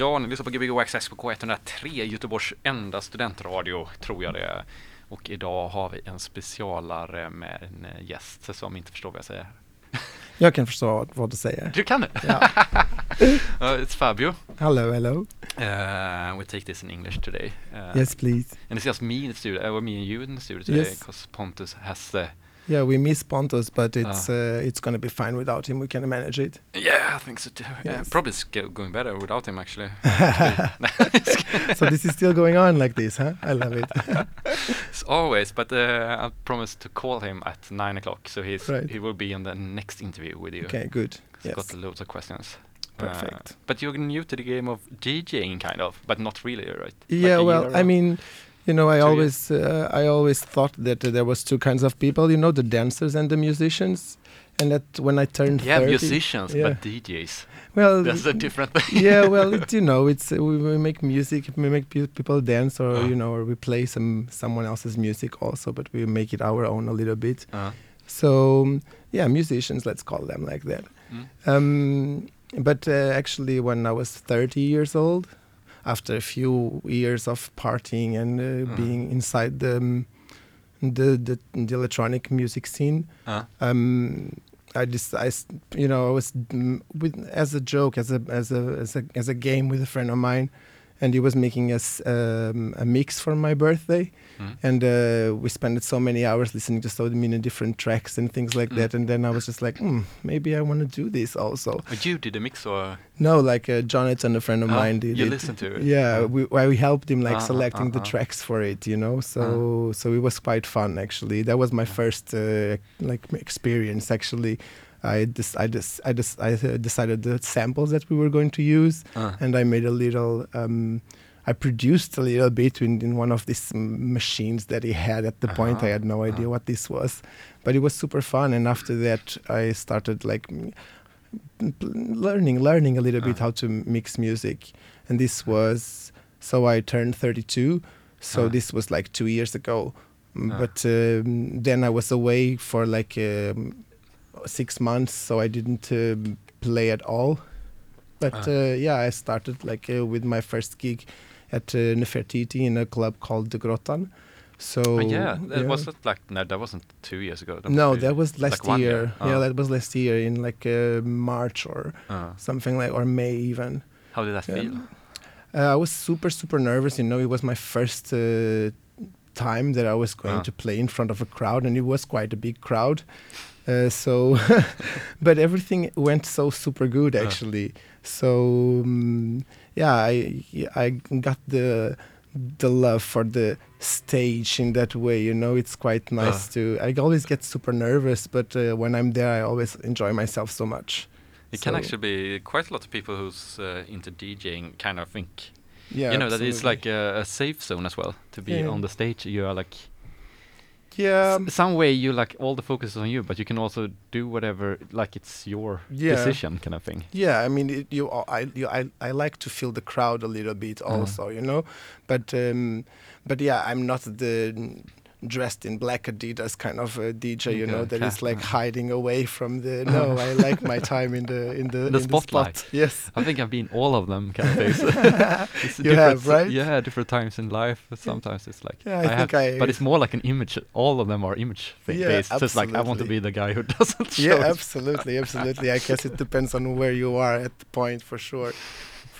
Ja, ni lyssnar på Gbg Access på K103, Göteborgs enda studentradio, tror jag det är. Och idag har vi en specialare med en gäst som inte förstår vad jag säger. Jag kan förstå vad, du säger. Du kan det? Ja. Uh, it's Fabio. Hello, hello. Uh, we take this in English today. Uh, Yes, please. And it's just me in the studio, uh, me and you in the studio today, Yes. because Pontus has the Yeah, we miss Pontus, but it's Ah. uh, it's gonna be fine without him. We can manage it. Yeah, I think so too. Yeah, probably it's going better without him actually. so this is still going on like this, huh? I love it. As always, but uh, I promised to call him at nine o'clock, so he's Right. he will be in the next interview with you. okay, good. He's Yes. got loads of questions. Perfect. Uh, but you're new to the game of DJing, kind of, but not really, right? Yeah, a well, I mean, you know, I always uh, I always thought that uh, there was two kinds of people. You know, the dancers and the musicians. And that when I turned yeah, 30, musicians, yeah. but DJs. well, That's a different thing. yeah, well, it, you know, it's uh, we, we make music, we make pe- people dance, or Uh. you know, or we play some someone else's music also, but we make it our own a little bit. Uh, So um, yeah, musicians, let's call them like that. mm. Um, but uh, actually, when I was 30 years old, after a few years of partying and uh, Mhm. being inside the, um, the the the electronic music scene, Uh, um, I just I you know I was mm, with as a joke as a as a as a as a game with a friend of mine, and he was making us um, a mix for my birthday, mm. and uh, we spent so many hours listening to so many different tracks and things like Mm. that, and then I was just like, hmm, maybe I want to do this also. But you did a mix, or No, like uh, Jonathan, a friend of Ah, mine, did you it. listened to it? Yeah, Ah. we we helped him like ah, selecting the ah. tracks for it, you know. So so it was quite fun actually. That was my first uh, like experience actually. I just I just I just I decided the samples that we were going to use, Uh, and I made a little. Um, I produced a little bit in, in one of these machines that he had at the point. I had no idea ah. what this was, but it was super fun. And after that, I started like learning, learning a little bit Ah. how to mix music. And this was so I turned 32, so Ah. this was like two years ago. Ah. But um, then I was away for like um, six months, so I didn't um play at all. But Ah. uh, yeah, I started like uh, with my first gig at uh, Nefertiti in a club called the Grottan. So oh, yeah, that wasn't like no, that wasn't two years ago. That no, that was last like year. year. Yeah, Ah. that was last year in like uh, March or Uh, something like or May even. how did that Yeah. feel? Uh, I was super super nervous. You know, it was my first uh, time that I was going Ah. to play in front of a crowd, and it was quite a big crowd. Uh, so, but everything went so super good Ah. actually. So um, yeah, I I got the the love for the stage in that way. You know, it's quite nice Uh. to. I always get super nervous, but uh, when I'm there, I always enjoy myself so much. It can actually be quite a lot of people who's uh, into DJing kind of think Yeah, you know that it's like a, a safe zone as well to be Yeah. on the stage. You are like yeah. s- some way you like all the focus is on you, but you can also do whatever like it's your Yeah. decision kind of thing. Yeah, I mean, it, you, I, you, I, I like to feel the crowd a little bit Uh-huh. also, you know, but, um, but yeah, I'm not the dressed in black Adidas kind of a DJ, you know, Okay, that is like uh-huh. hiding away from the. No, I like my time in the in the, The in spotlight. spot. Yes. I think I've been all of them kind of days. It's You have, right? Yeah, different times in life. Sometimes it's like Yeah, I think have, I- but it's more like an image. All of them are image Yeah, based. So it's like I want to be the guy who doesn't show. Yeah, absolutely, absolutely. I guess it depends on where you are at the point, for sure,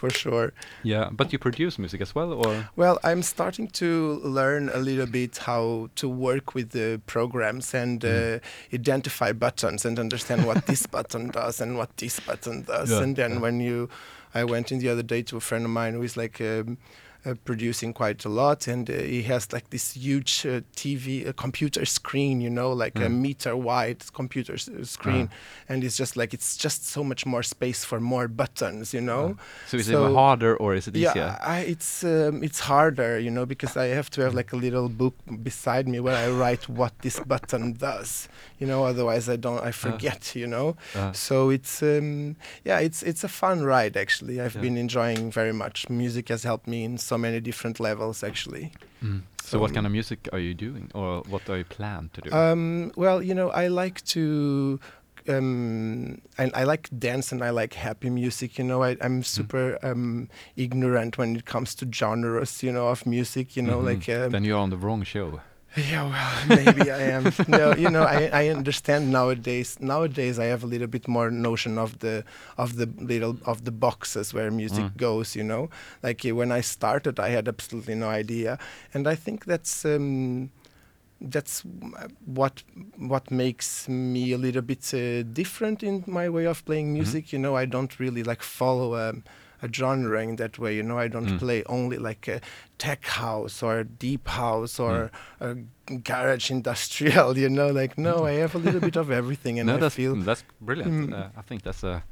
for sure. yeah, but you produce music as well, or Well, I'm starting to learn a little bit how to work with the programs and Mm. uh, identify buttons and understand what this button does and what this button does. Yeah, and then yeah. when you, I went in the other day to a friend of mine who is like. Um, uh, producing quite a lot, and uh, he has like this huge uh, TV, a computer screen, you know, like a Mm. meter wide computer s- screen, Ah. and it's just like it's just so much more space for more buttons, you know. so is So- it harder or is it easier? Yeah, it's um, it's harder, you know, because I have to have like a little book beside me where I write what this button does, you know. Otherwise, I don't, I forget, you know. Uh, So it's um, yeah, it's it's a fun ride actually. I've Yeah. been enjoying very much. Music has helped me in so many different levels actually. mm. So what so- kind of music are you doing, or what do you plan to do? Um, well, you know, I like to. Um, I, I like dance and I like happy music. You know, I, Mm. I'm super um, ignorant when it comes to genres. You know, of music. You know, Mhm. like um, then you're on the wrong show. Yeah, well, maybe I am. No, you know, I, I understand nowadays. Nowadays, I have a little bit more notion of the of the little of the boxes where music Mm. goes. You know, like uh, when I started, I had absolutely no idea, and I think that's. Um, that's what what makes me a little bit uh, different in my way of playing music. You know, I don't really like follow um, a genre in that way. You know, I don't Mm. play only like a tech house or deep house or a garage industrial. You know, like no, I have a little bit of everything, and no, I that's feel that's brilliant. Mm. Uh, I think that's a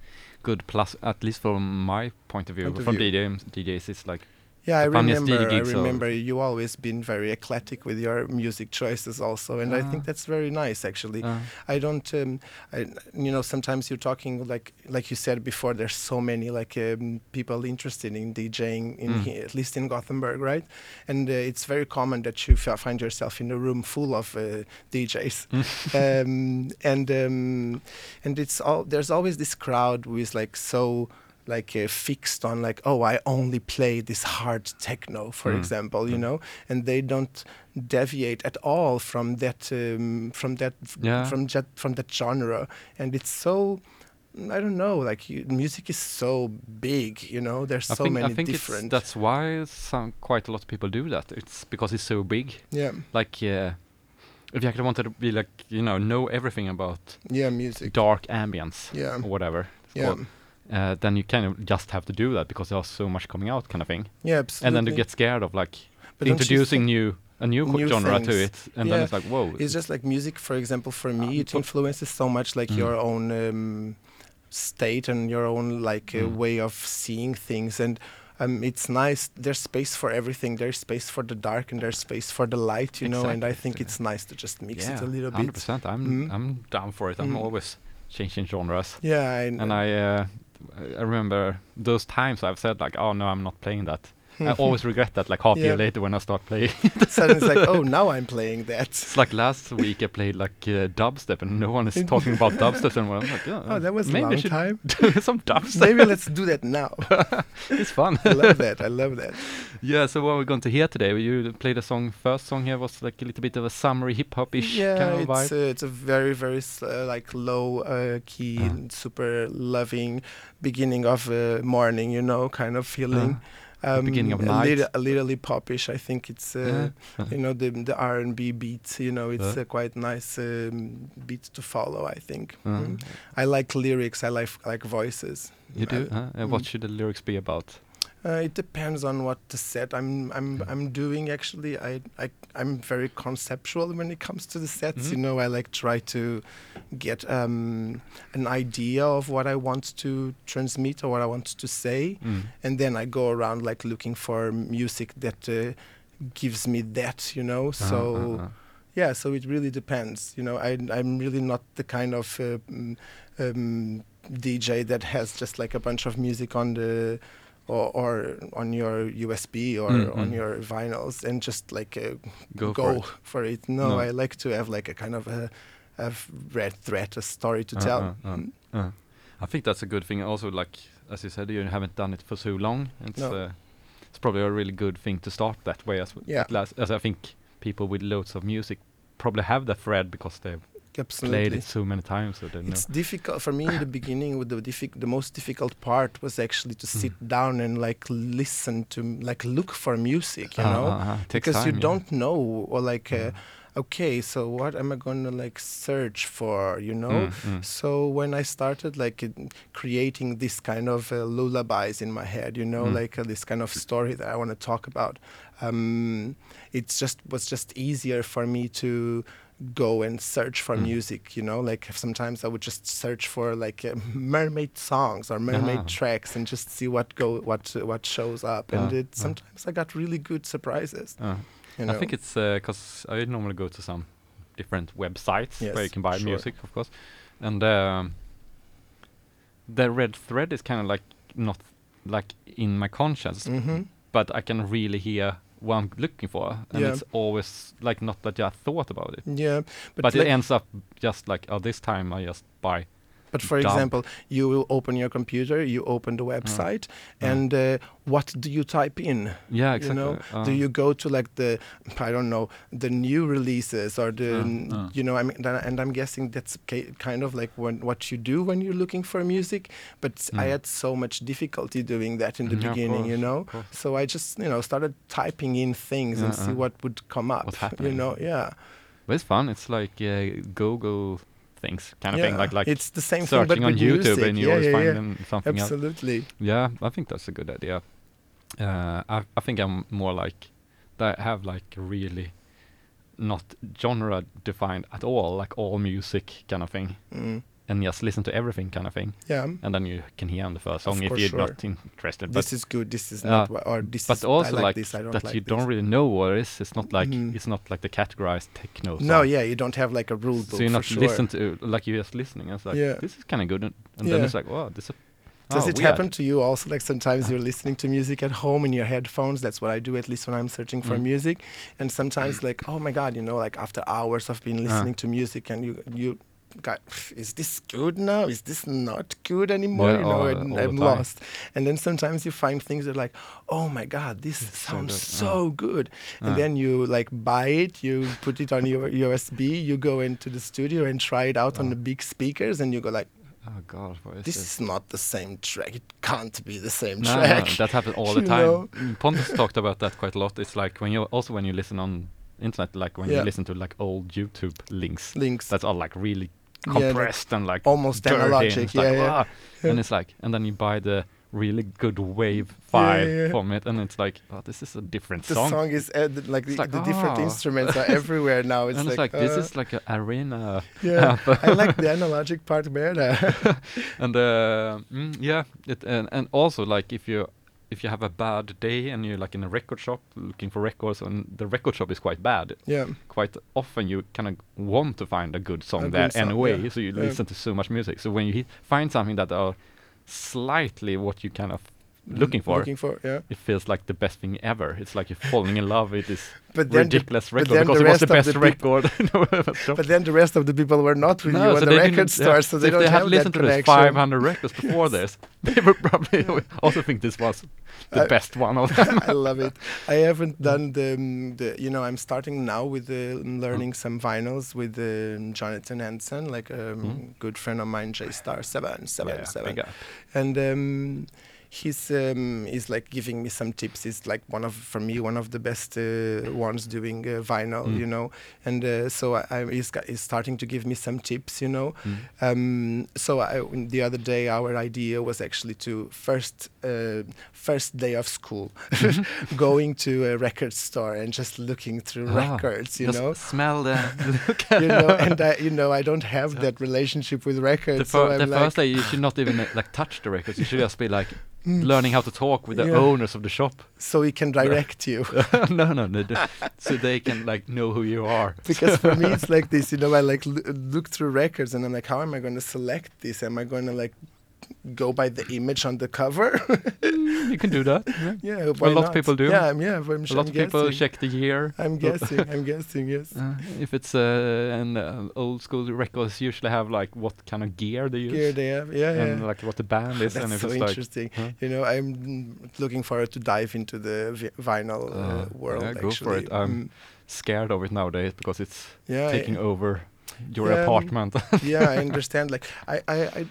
good plus, at least from my point of view. Point of from view. DJs, DJs, it's like Yeah, I remember. I remember you always been very eclectic with your music choices, also, and I think Ah. that's very nice, actually. uh, I don't, um, I, you know, sometimes you're talking like, like you said before. There's so many like um, people interested in DJing, in Mm. he- at least in Gothenburg, right? And uh, it's very common that you find yourself in a room full of uh, DJs, um, and um, and it's all there's always this crowd who is like so like uh, fixed on like oh I only play this hard techno for Mm. example you Mm. know and they don't deviate at all from that um, from that Yeah. from that from that genre and it's so I don't know like you, music is so big you know there's I so think many I think different that's why some quite a lot of people do that. It's because it's so big. yeah Like uh, if you actually wanted to be like you know know everything about yeah music dark ambience yeah or whatever, yeah called, uh, then you kind of just have to do that because there's so much coming out, kind of thing. yeah absolutely And then you get scared of like But introducing new a new, new genre to it, and then it's like whoa. It's just like music, for example, for me, Um, it influences so much like Mm. your own um, state and your own like uh, Mm. way of seeing things. And um, it's nice. There's space for everything. There's space for the dark and there's space for the light, you know. And I Exactly. think it's nice to just mix yeah, it a little hundred bit. percent. I'm Mm. I'm down for it. I'm Mm. always changing genres. Yeah, I, and I uh, I remember those times I've said like, oh no, I'm not playing that. I always regret that like half a year later when I start playing. suddenly it's like, oh, now I'm playing that. it's like last week I played like uh, dubstep and no one is talking about dubstep anymore. I'm like, yeah, Oh, that was a maybe long time. some dubstep. Maybe let's do that now. it's fun. I love that. I love that. yeah. So what we're going to hear today? You played a song. First song here was like a little bit of a summery hip hop ish yeah, kind of it's vibe. uh, it's a very very uh, like low uh, key, Uh. super loving beginning of uh, morning, you know, kind of feeling. Um, beginning of a night. little, a little popish. I think it's uh, Yeah. you know the the R and B beat. You know, it's Uh. a quite nice um, beat to follow. I think. Uh, Mm. I like lyrics. I like like voices. You do? I- Huh? Uh, what mm. should the lyrics be about? Uh, it depends on what the set I'm I'm I'm doing. Actually, I I I'm very conceptual when it comes to the sets. Mhm. You know, I like try to get um, an idea of what I want to transmit or what I want to say, Mm. and then I go around like looking for music that uh, gives me that. You know, so. Uh, uh, uh. Yeah, so it really depends. You know, I, I'm really not the kind of uh, mm, um, DJ that has just like a bunch of music on the or, or on your USB or Mm, on mm. your vinyls and just like uh, Go, go, for it. for it. No, No. I like to have like a kind of a, a red thread, a story to Uh, tell. uh, uh, uh. I think that's a good thing. Also, like as you said, you haven't done it for so long. It's No. uh, it's probably a really good thing to start that way as Yeah. last- as I think people with loads of music probably have that thread because they've Absolutely. played it so many times. So they know. It's difficult for me in the beginning. With the diffi- the most difficult part was actually to sit Mm. down and like listen to, like look for music. You Uh, know, uh, uh, because you yeah. don't know or like uh, Mm. okay so what am i going to like search for you know Mm, mm. so when i started like creating this kind of uh, lullabies in my head you know Mm. like uh, this kind of story that i want to talk about um it's just was just easier for me to go and search for Mm. music you know like sometimes i would just search for like uh, mermaid songs or mermaid Ah. tracks and just see what go what uh, what shows up and Ah, it ah. sometimes i got really good surprises Uh, you know I think it's because I normally go to some different websites where you can buy sure. music, of course, and um, the red thread is kind of like not like in my conscience, hmm but I can really hear what I'm looking for, and Yeah. it's always like not that I thought about it, Yeah, but, but, it ends up just like oh, this time I just buy. But for dumb. example, you will open your computer, you open the website, Yeah. and uh, what do you type in? Yeah, exactly. You know, uh, do you go to like the I don't know the new releases or the Uh, you know I mean and I'm guessing that's kind of like when what you do when you're looking for music. But I Mm. had so much difficulty doing that in the yeah, beginning, you know. So I just you know started typing in things and Yeah, see uh. what would come up. What's You know, yeah. But it's fun. It's like uh, Google things kind of yeah. thing, like like it's the same thing, searching but on YouTube music. and you yeah, always yeah, find them something else. Absolutely. Yeah, I think that's a good idea. Uh, I I think I'm more like that. Have like really not genre defined at all, like all music kind of thing, Mm. And just listen to everything kind of thing, Yeah. and then you can hear on the first Of song if you're sure. not interested. this But is good. This is Yeah. not. Or this but is. also like, like this. I don't that like you this. don't really know what it is. It's not like Mhm. it's not like the categorized techno. Song. No, yeah, you don't have like a rule book So you're not sure. listen to like you're just listening. It's like Yeah. this is kind of good, and, and then it's like, wow, this is. Does oh, it weird. happen to you also? Like sometimes you're listening to music at home in your headphones. That's what I do, at least when I'm searching for Mm. music. And sometimes, like, oh my god, you know, like after hours of being Ah. listening to music, and you you got, is this good now? Is this not good anymore? Yeah, you know, all- and all I'm lost. And then sometimes you find things that are like, oh my god, this It's so sounds good. so good. And Ah. then you like buy it, you put it on your USB, you go into the studio and try it out on the big speakers, and you go like. Oh God, what is This this? is not the same track. It can't be the same No, no, that happens all the time. Mm, Pontus talked about that quite a lot. It's like when you also when you listen on internet, like when Yeah. you listen to like old YouTube links, Links. that's all like really Yeah, like compressed and like almost analogic, it's like, yeah, yeah. "Ah," Yeah. And it's like, and then you buy the really good wave file yeah. from it, and it's like, oh, this is a different the song. song, is uh, like the, like, the different ah. instruments are everywhere now. It's and like, it's like, this uh, is like an arena. yeah. I like the analogic part better. and uh, mm, yeah, it and, and also like if you if you have a bad day and you're like in a record shop looking for records and the record shop is quite bad, yeah, quite often you kind of want to find a good song A there good song, anyway. yeah, So you yeah. listen to so much music. So when you find something that are slightly what you kind of looking for, Looking for, yeah. it feels like the best thing ever. It's like you're falling in love with this But then, the, ridiculous but record then because the it was the best the record. the but then the rest of the people were not with you No, at so the record store, yeah, so they if don't they have that listened to the connection. 500 records before this, they would probably also think this was the I- best one of them. I love it. I haven't done the, um, the you know, I'm starting now with uh, learning some vinyls with um, Jonathan Hansen, like a um, Mm. good friend of mine, J Star Seven Seven Yeah, Seven, and um, he's um, he's like giving me some tips. He's like one of for me one of the best uh, ones doing uh, vinyl, Mm. you know. And uh, so I, I he's, got, he's starting to give me some tips, you know. Mm. Um, so I, the other day, our idea was actually to first uh, first day of school, going to a record store and just looking through Mm-hmm. Ah, records, you Just know. smell the look. you know, and I, you know, I don't have So- that relationship with records. the, fir- I'm the like, first day you should not even like touch the records. You should just be like Mm. learning how to talk with the Yeah. owners of the shop. so he can direct you. no, no, no, the- so they can like know who you are. because for me it's like this you know i like look through records and i'm like how am i going to select this am i going to like go by the image on the cover you can do that. Yeah. yeah why lot of people do. yeah I'm, yeah I'm, A lot I'm of people guessing. check the year. i'm guessing i'm guessing yes Uh, if it's uh, an uh, old school records, usually have like what kind of gear they use here they have yeah yeah and like what the band is, and that's if so it's like interesting huh? you know i'm mm, looking forward to dive into the vi- vinyl uh, Uh, world yeah, go for actually it. I'm Mm, scared of it nowadays because it's yeah taking over your um, apartment. yeah, I understand. Like, I, I, I,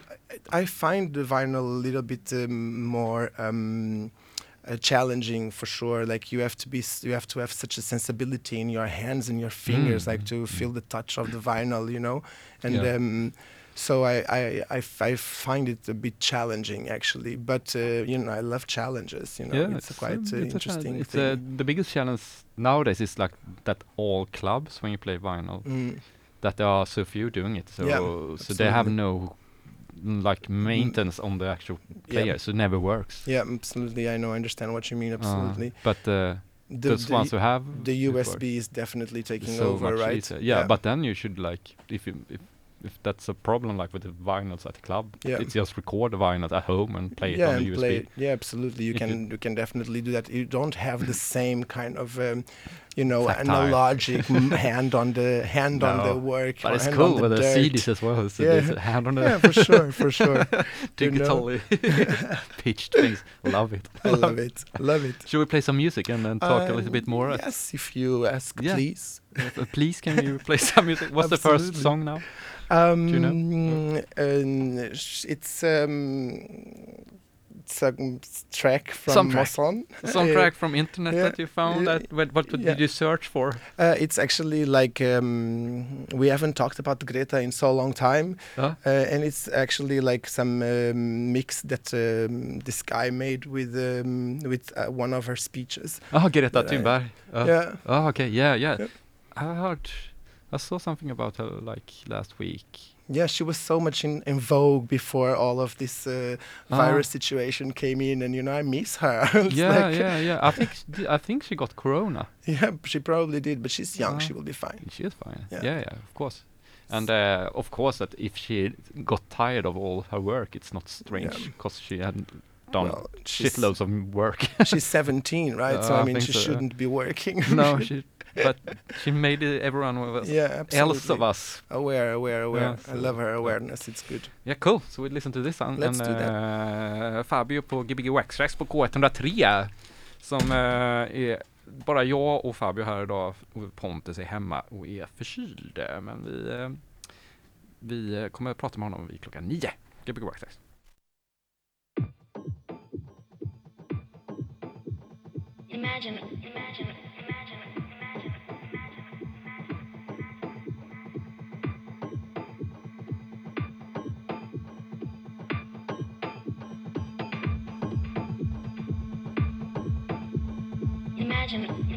I find the vinyl a little bit um, more um, uh, challenging for sure. Like, you have to be, you have to have such a sensibility in your hands and your fingers, like Mm, to mm. feel the touch of the vinyl, you know. And Yeah. um, so I, I, I, I find it a bit challenging actually. But uh, you know, I love challenges. You know, yeah, it's, a quite um, uh, it's interesting It's uh, the biggest challenge nowadays is like that all clubs when you play vinyl Mm. That there are so few doing it. So Yeah, so they have no like maintenance on the actual player, so it never works. Yeah, absolutely. I know. I understand what you mean. Uh, Absolutely. but uh, the, those the, ones who have the USB is definitely taking so over, right? easier. Yeah, but then you should like if you if if that's a problem like with the vinyls at the club, Yeah. it's just record the vinyls at home and play yeah, it on the USB. play it. Yeah, absolutely. You If can you can definitely do that. You don't have the same kind of um, you know Tactile. analogic hand on the hand on the work. But it's hand cool with the. CDs as well. So Yeah. a hand on the Yeah, for sure, for sure. digitally pitched things. Love it. I love it. Love it. Should we play some music and then talk a little Um, bit more? Yes, if you ask, Yeah. please. Uh, Please, can you play some music? What's the first song now? Um, you know? sh- it's um, mm, track from Some track. Mosson. Some Uh, track from internet yeah, that you found. that what, what yeah. did you search for? Uh, it's actually like um, we haven't talked about Greta in so long time, Huh? uh, and it's actually like some um, mix that um, this guy made with um, with uh, one of her speeches. Oh, Greta I- Thunberg. Uh, yeah, Oh, okay. Yeah, yeah. Yep. I heard. I saw something about her like last week. yeah, she was so much in, in vogue before all of this uh, Ah. virus situation came in, and you know I miss her. Yeah, like- yeah, yeah. I think s- d- I think she got corona. yeah. She probably did, but she's young. Ah. She will be fine. She is fine. Yeah. Yeah, yeah, of course. And uh, of course, that if she got tired of all her work, it's not strange Yeah. because she hadn't done Well, shitloads of work. She's 17, right? so Uh, I I mean, she so, shouldn't be working. no, she, but she made everyone us, yeah, else of us. Aware, aware, aware. Yeah, I so- love her awareness. It's good. Yeah, cool. So we listen to this one. Let's and, do uh, Fabio på Gbg Waxtrax på K103. Som eh, är bara jag och Fabio här idag. Och Pontus är hemma och är förkyld. Men vi, eh, vi kommer att prata med honom vid klockan nio. Gbg Waxtrax. Imagine, imagine, imagine,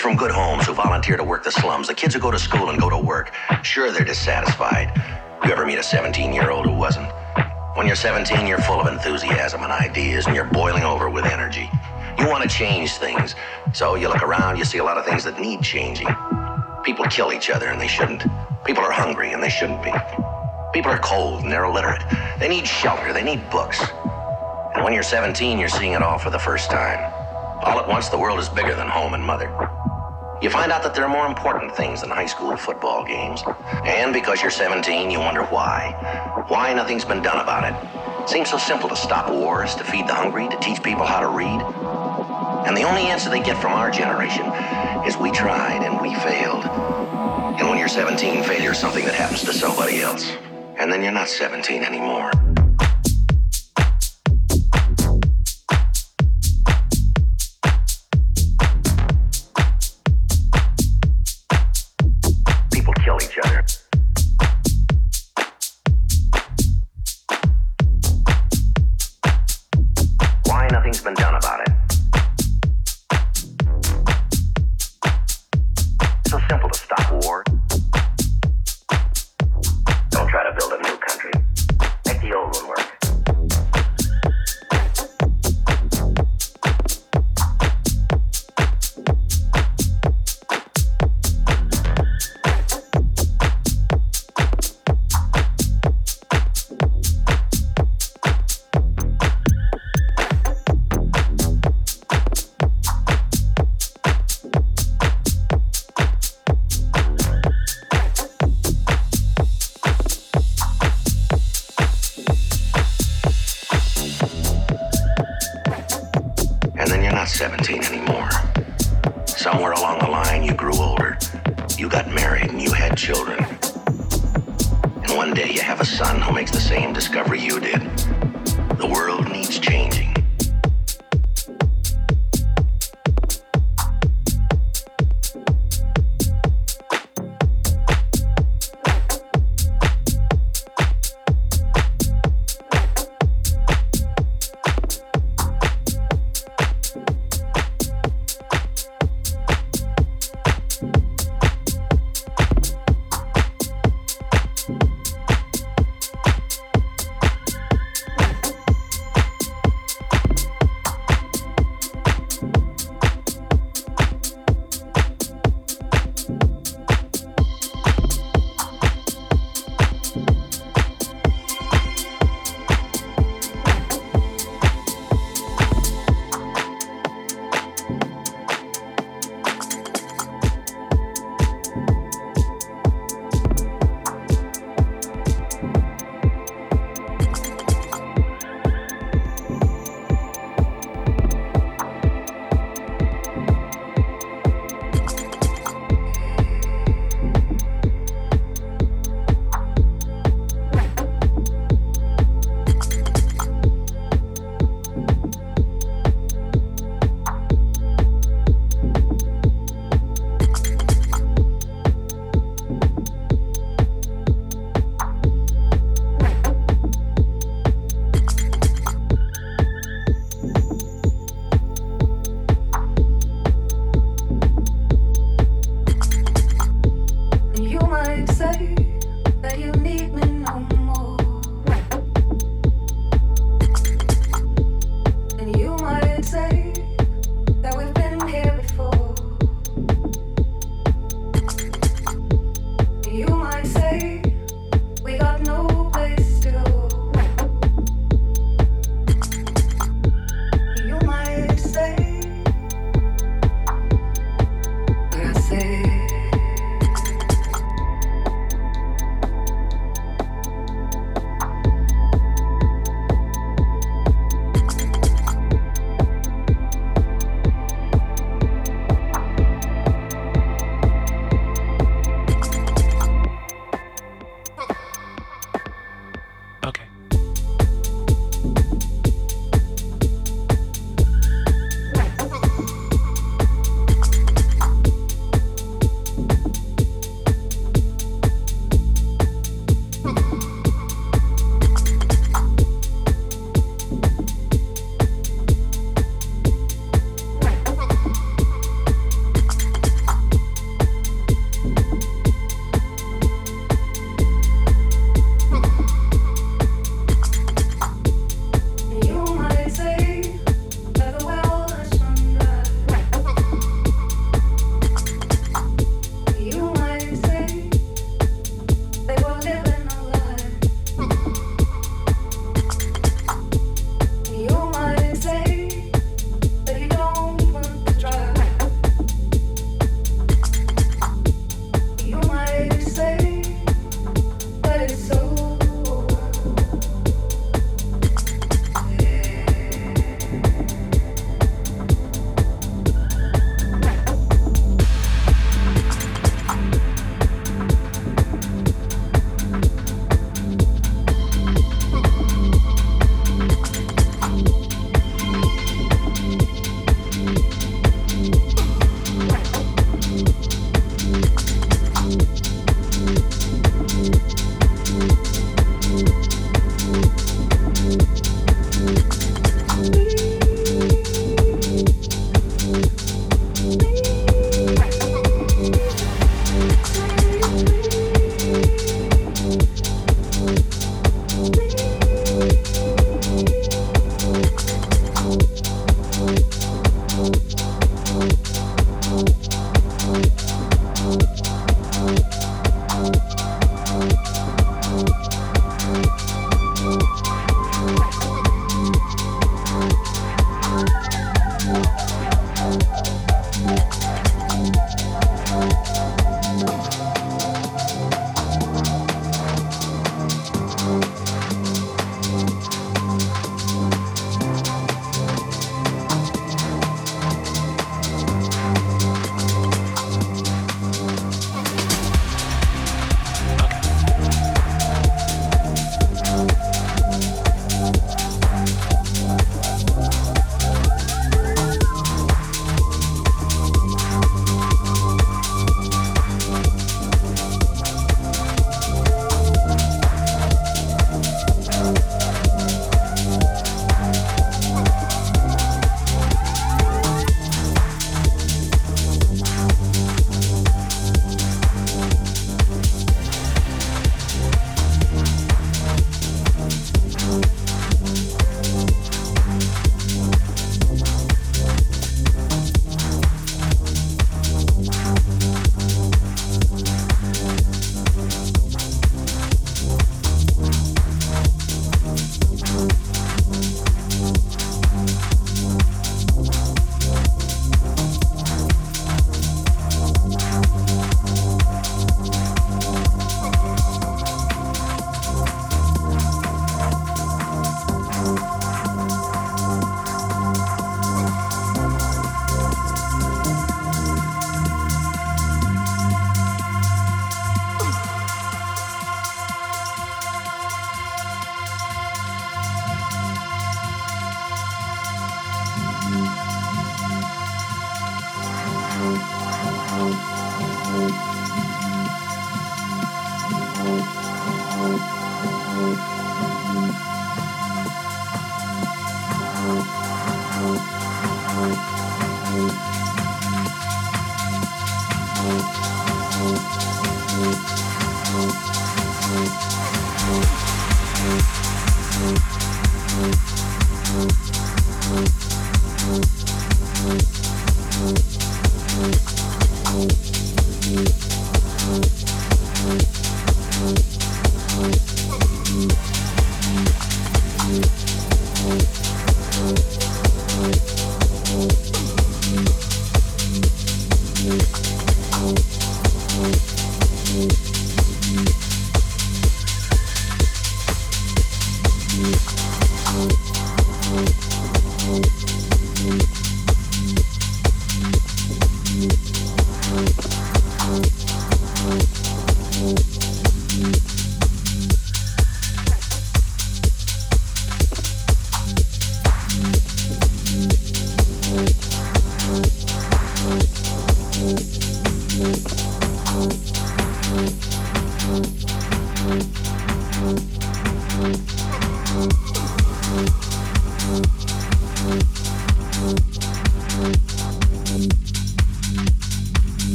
kids from good homes who volunteer to work the slums, the kids who go to school and go to work. Sure, they're dissatisfied. You ever meet a 17 year old who wasn't? When you're 17, you're full of enthusiasm and ideas, and you're boiling over with energy. You want to change things. So you look around, you see a lot of things that need changing. People kill each other, and they shouldn't. People are hungry, and they shouldn't be. People are cold, and they're illiterate. They need shelter, they need books. And when you're 17, you're seeing it all for the first time. All at once, the world is bigger than home and mother. You find out that there are more important things than high school football games. And because you're 17, you wonder why. Why nothing's been done about it. Seems so simple to stop wars, to feed the hungry, to teach people how to read. And the only answer they get from our generation is we tried and we failed. And when you're 17, failure is something that happens to somebody else. And then you're not 17 anymore.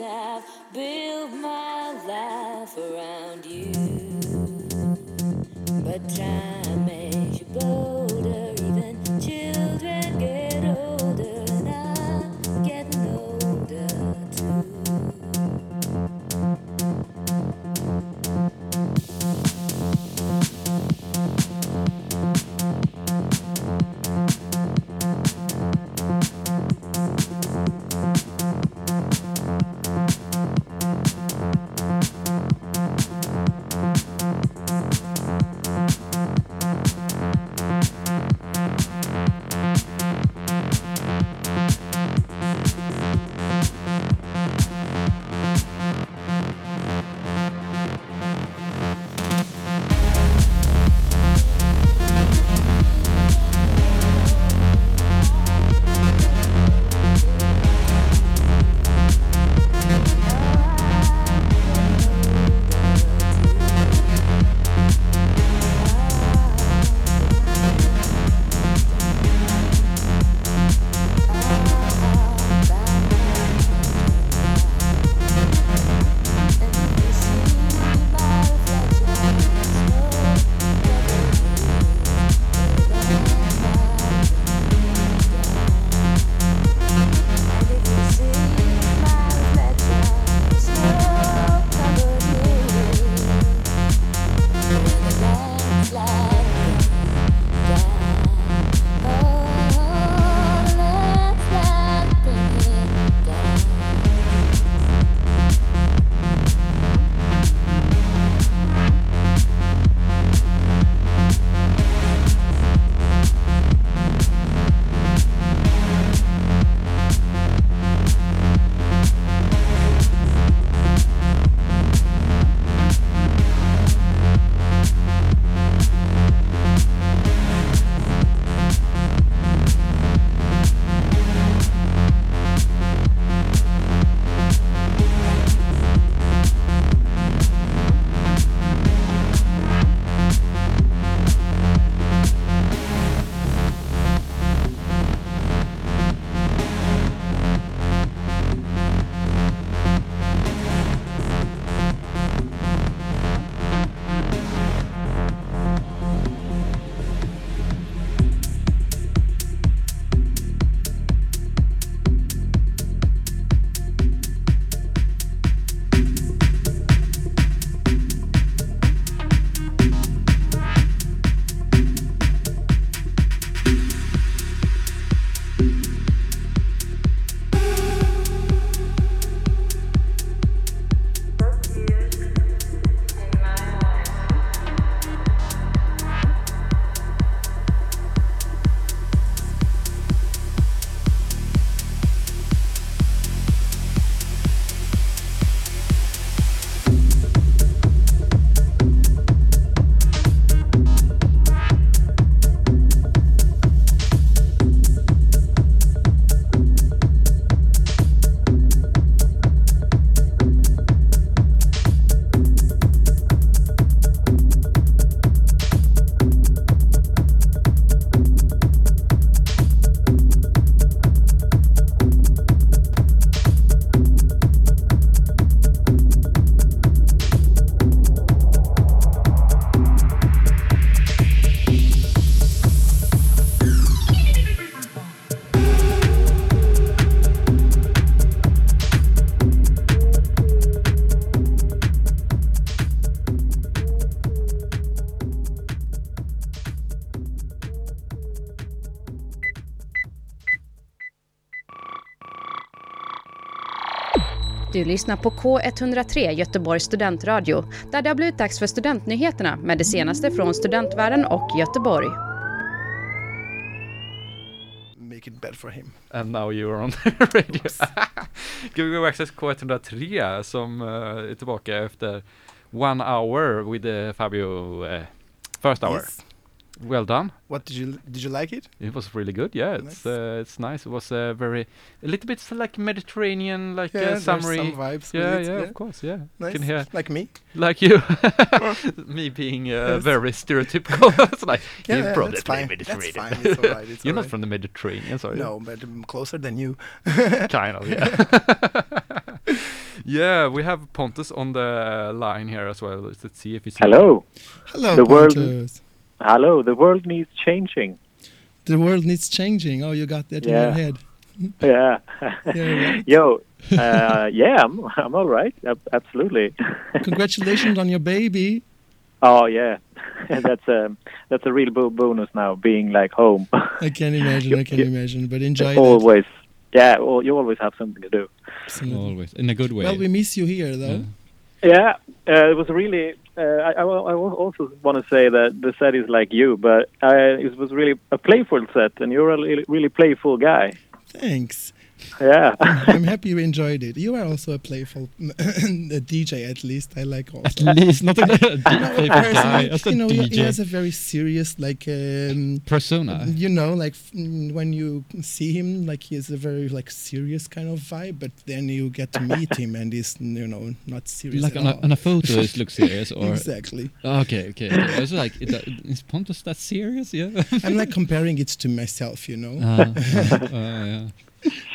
I've built my life around you. But time Du lyssnar på K103 Göteborgs studentradio där det har blivit dags för studentnyheterna med det senaste från studentvärlden och Göteborg. make it bad for him. And now you are on the radio. Gbg Access K103 som eh, är tillbaka efter one hour with uh, Fabio uh, first hour. Yes. Well done. What did you did you like it? It was really good. Yeah, it's Nice. uh, it's nice. It was uh, very a little bit like Mediterranean, like Yeah, uh, summery. some vibes. yeah, with it, yeah, of course. Yeah, you Nice. can hear Like me. like you, me being uh, Yes. very stereotypical. it's like Yeah, you yeah, probably that's play fine. Mediterranean. That's fine. It's all right. It's You're all not right. from the Mediterranean, sorry. No, but I'm closer than you. kind of. Yeah. yeah, we have Pontus on the line here as well. Let's see if he's Hello. Hello, The world- Pontus. Hello. The world needs changing. The world needs changing. Oh, you got that in your head. Yeah. Yeah, right. Yo. Uh, yeah, I'm, I'm all right. Absolutely. Congratulations on your baby. oh yeah. that's a that's a real bo- bonus now, being like home. I can't imagine. I can Yeah. imagine. But enjoy that. always. Yeah. Well, you always have something to do. Absolutely. always in a good way. Well, we miss you here, though. Yeah. Uh, it was really. Uh, I, I, I also want to say that the set is like you, but uh, it was really a playful set, and you're a really playful guy. Thanks. Yeah. I'm happy you enjoyed it. You are also a playful a DJ, at least. I like also. At least not a No, playful person, guy, like, as a you know, he, he has a very serious, like, um, persona. you know, like mm, when you see him, like he has a very like serious kind of vibe. But then you get to meet him, and he's you know not serious Like at on a, all. on a photo, it looks serious, or exactly. okay, okay. okay. I was like, is, that, is Pontus that serious? Yeah. I'm like comparing it to myself, you know. Ah, ah, ah, yeah.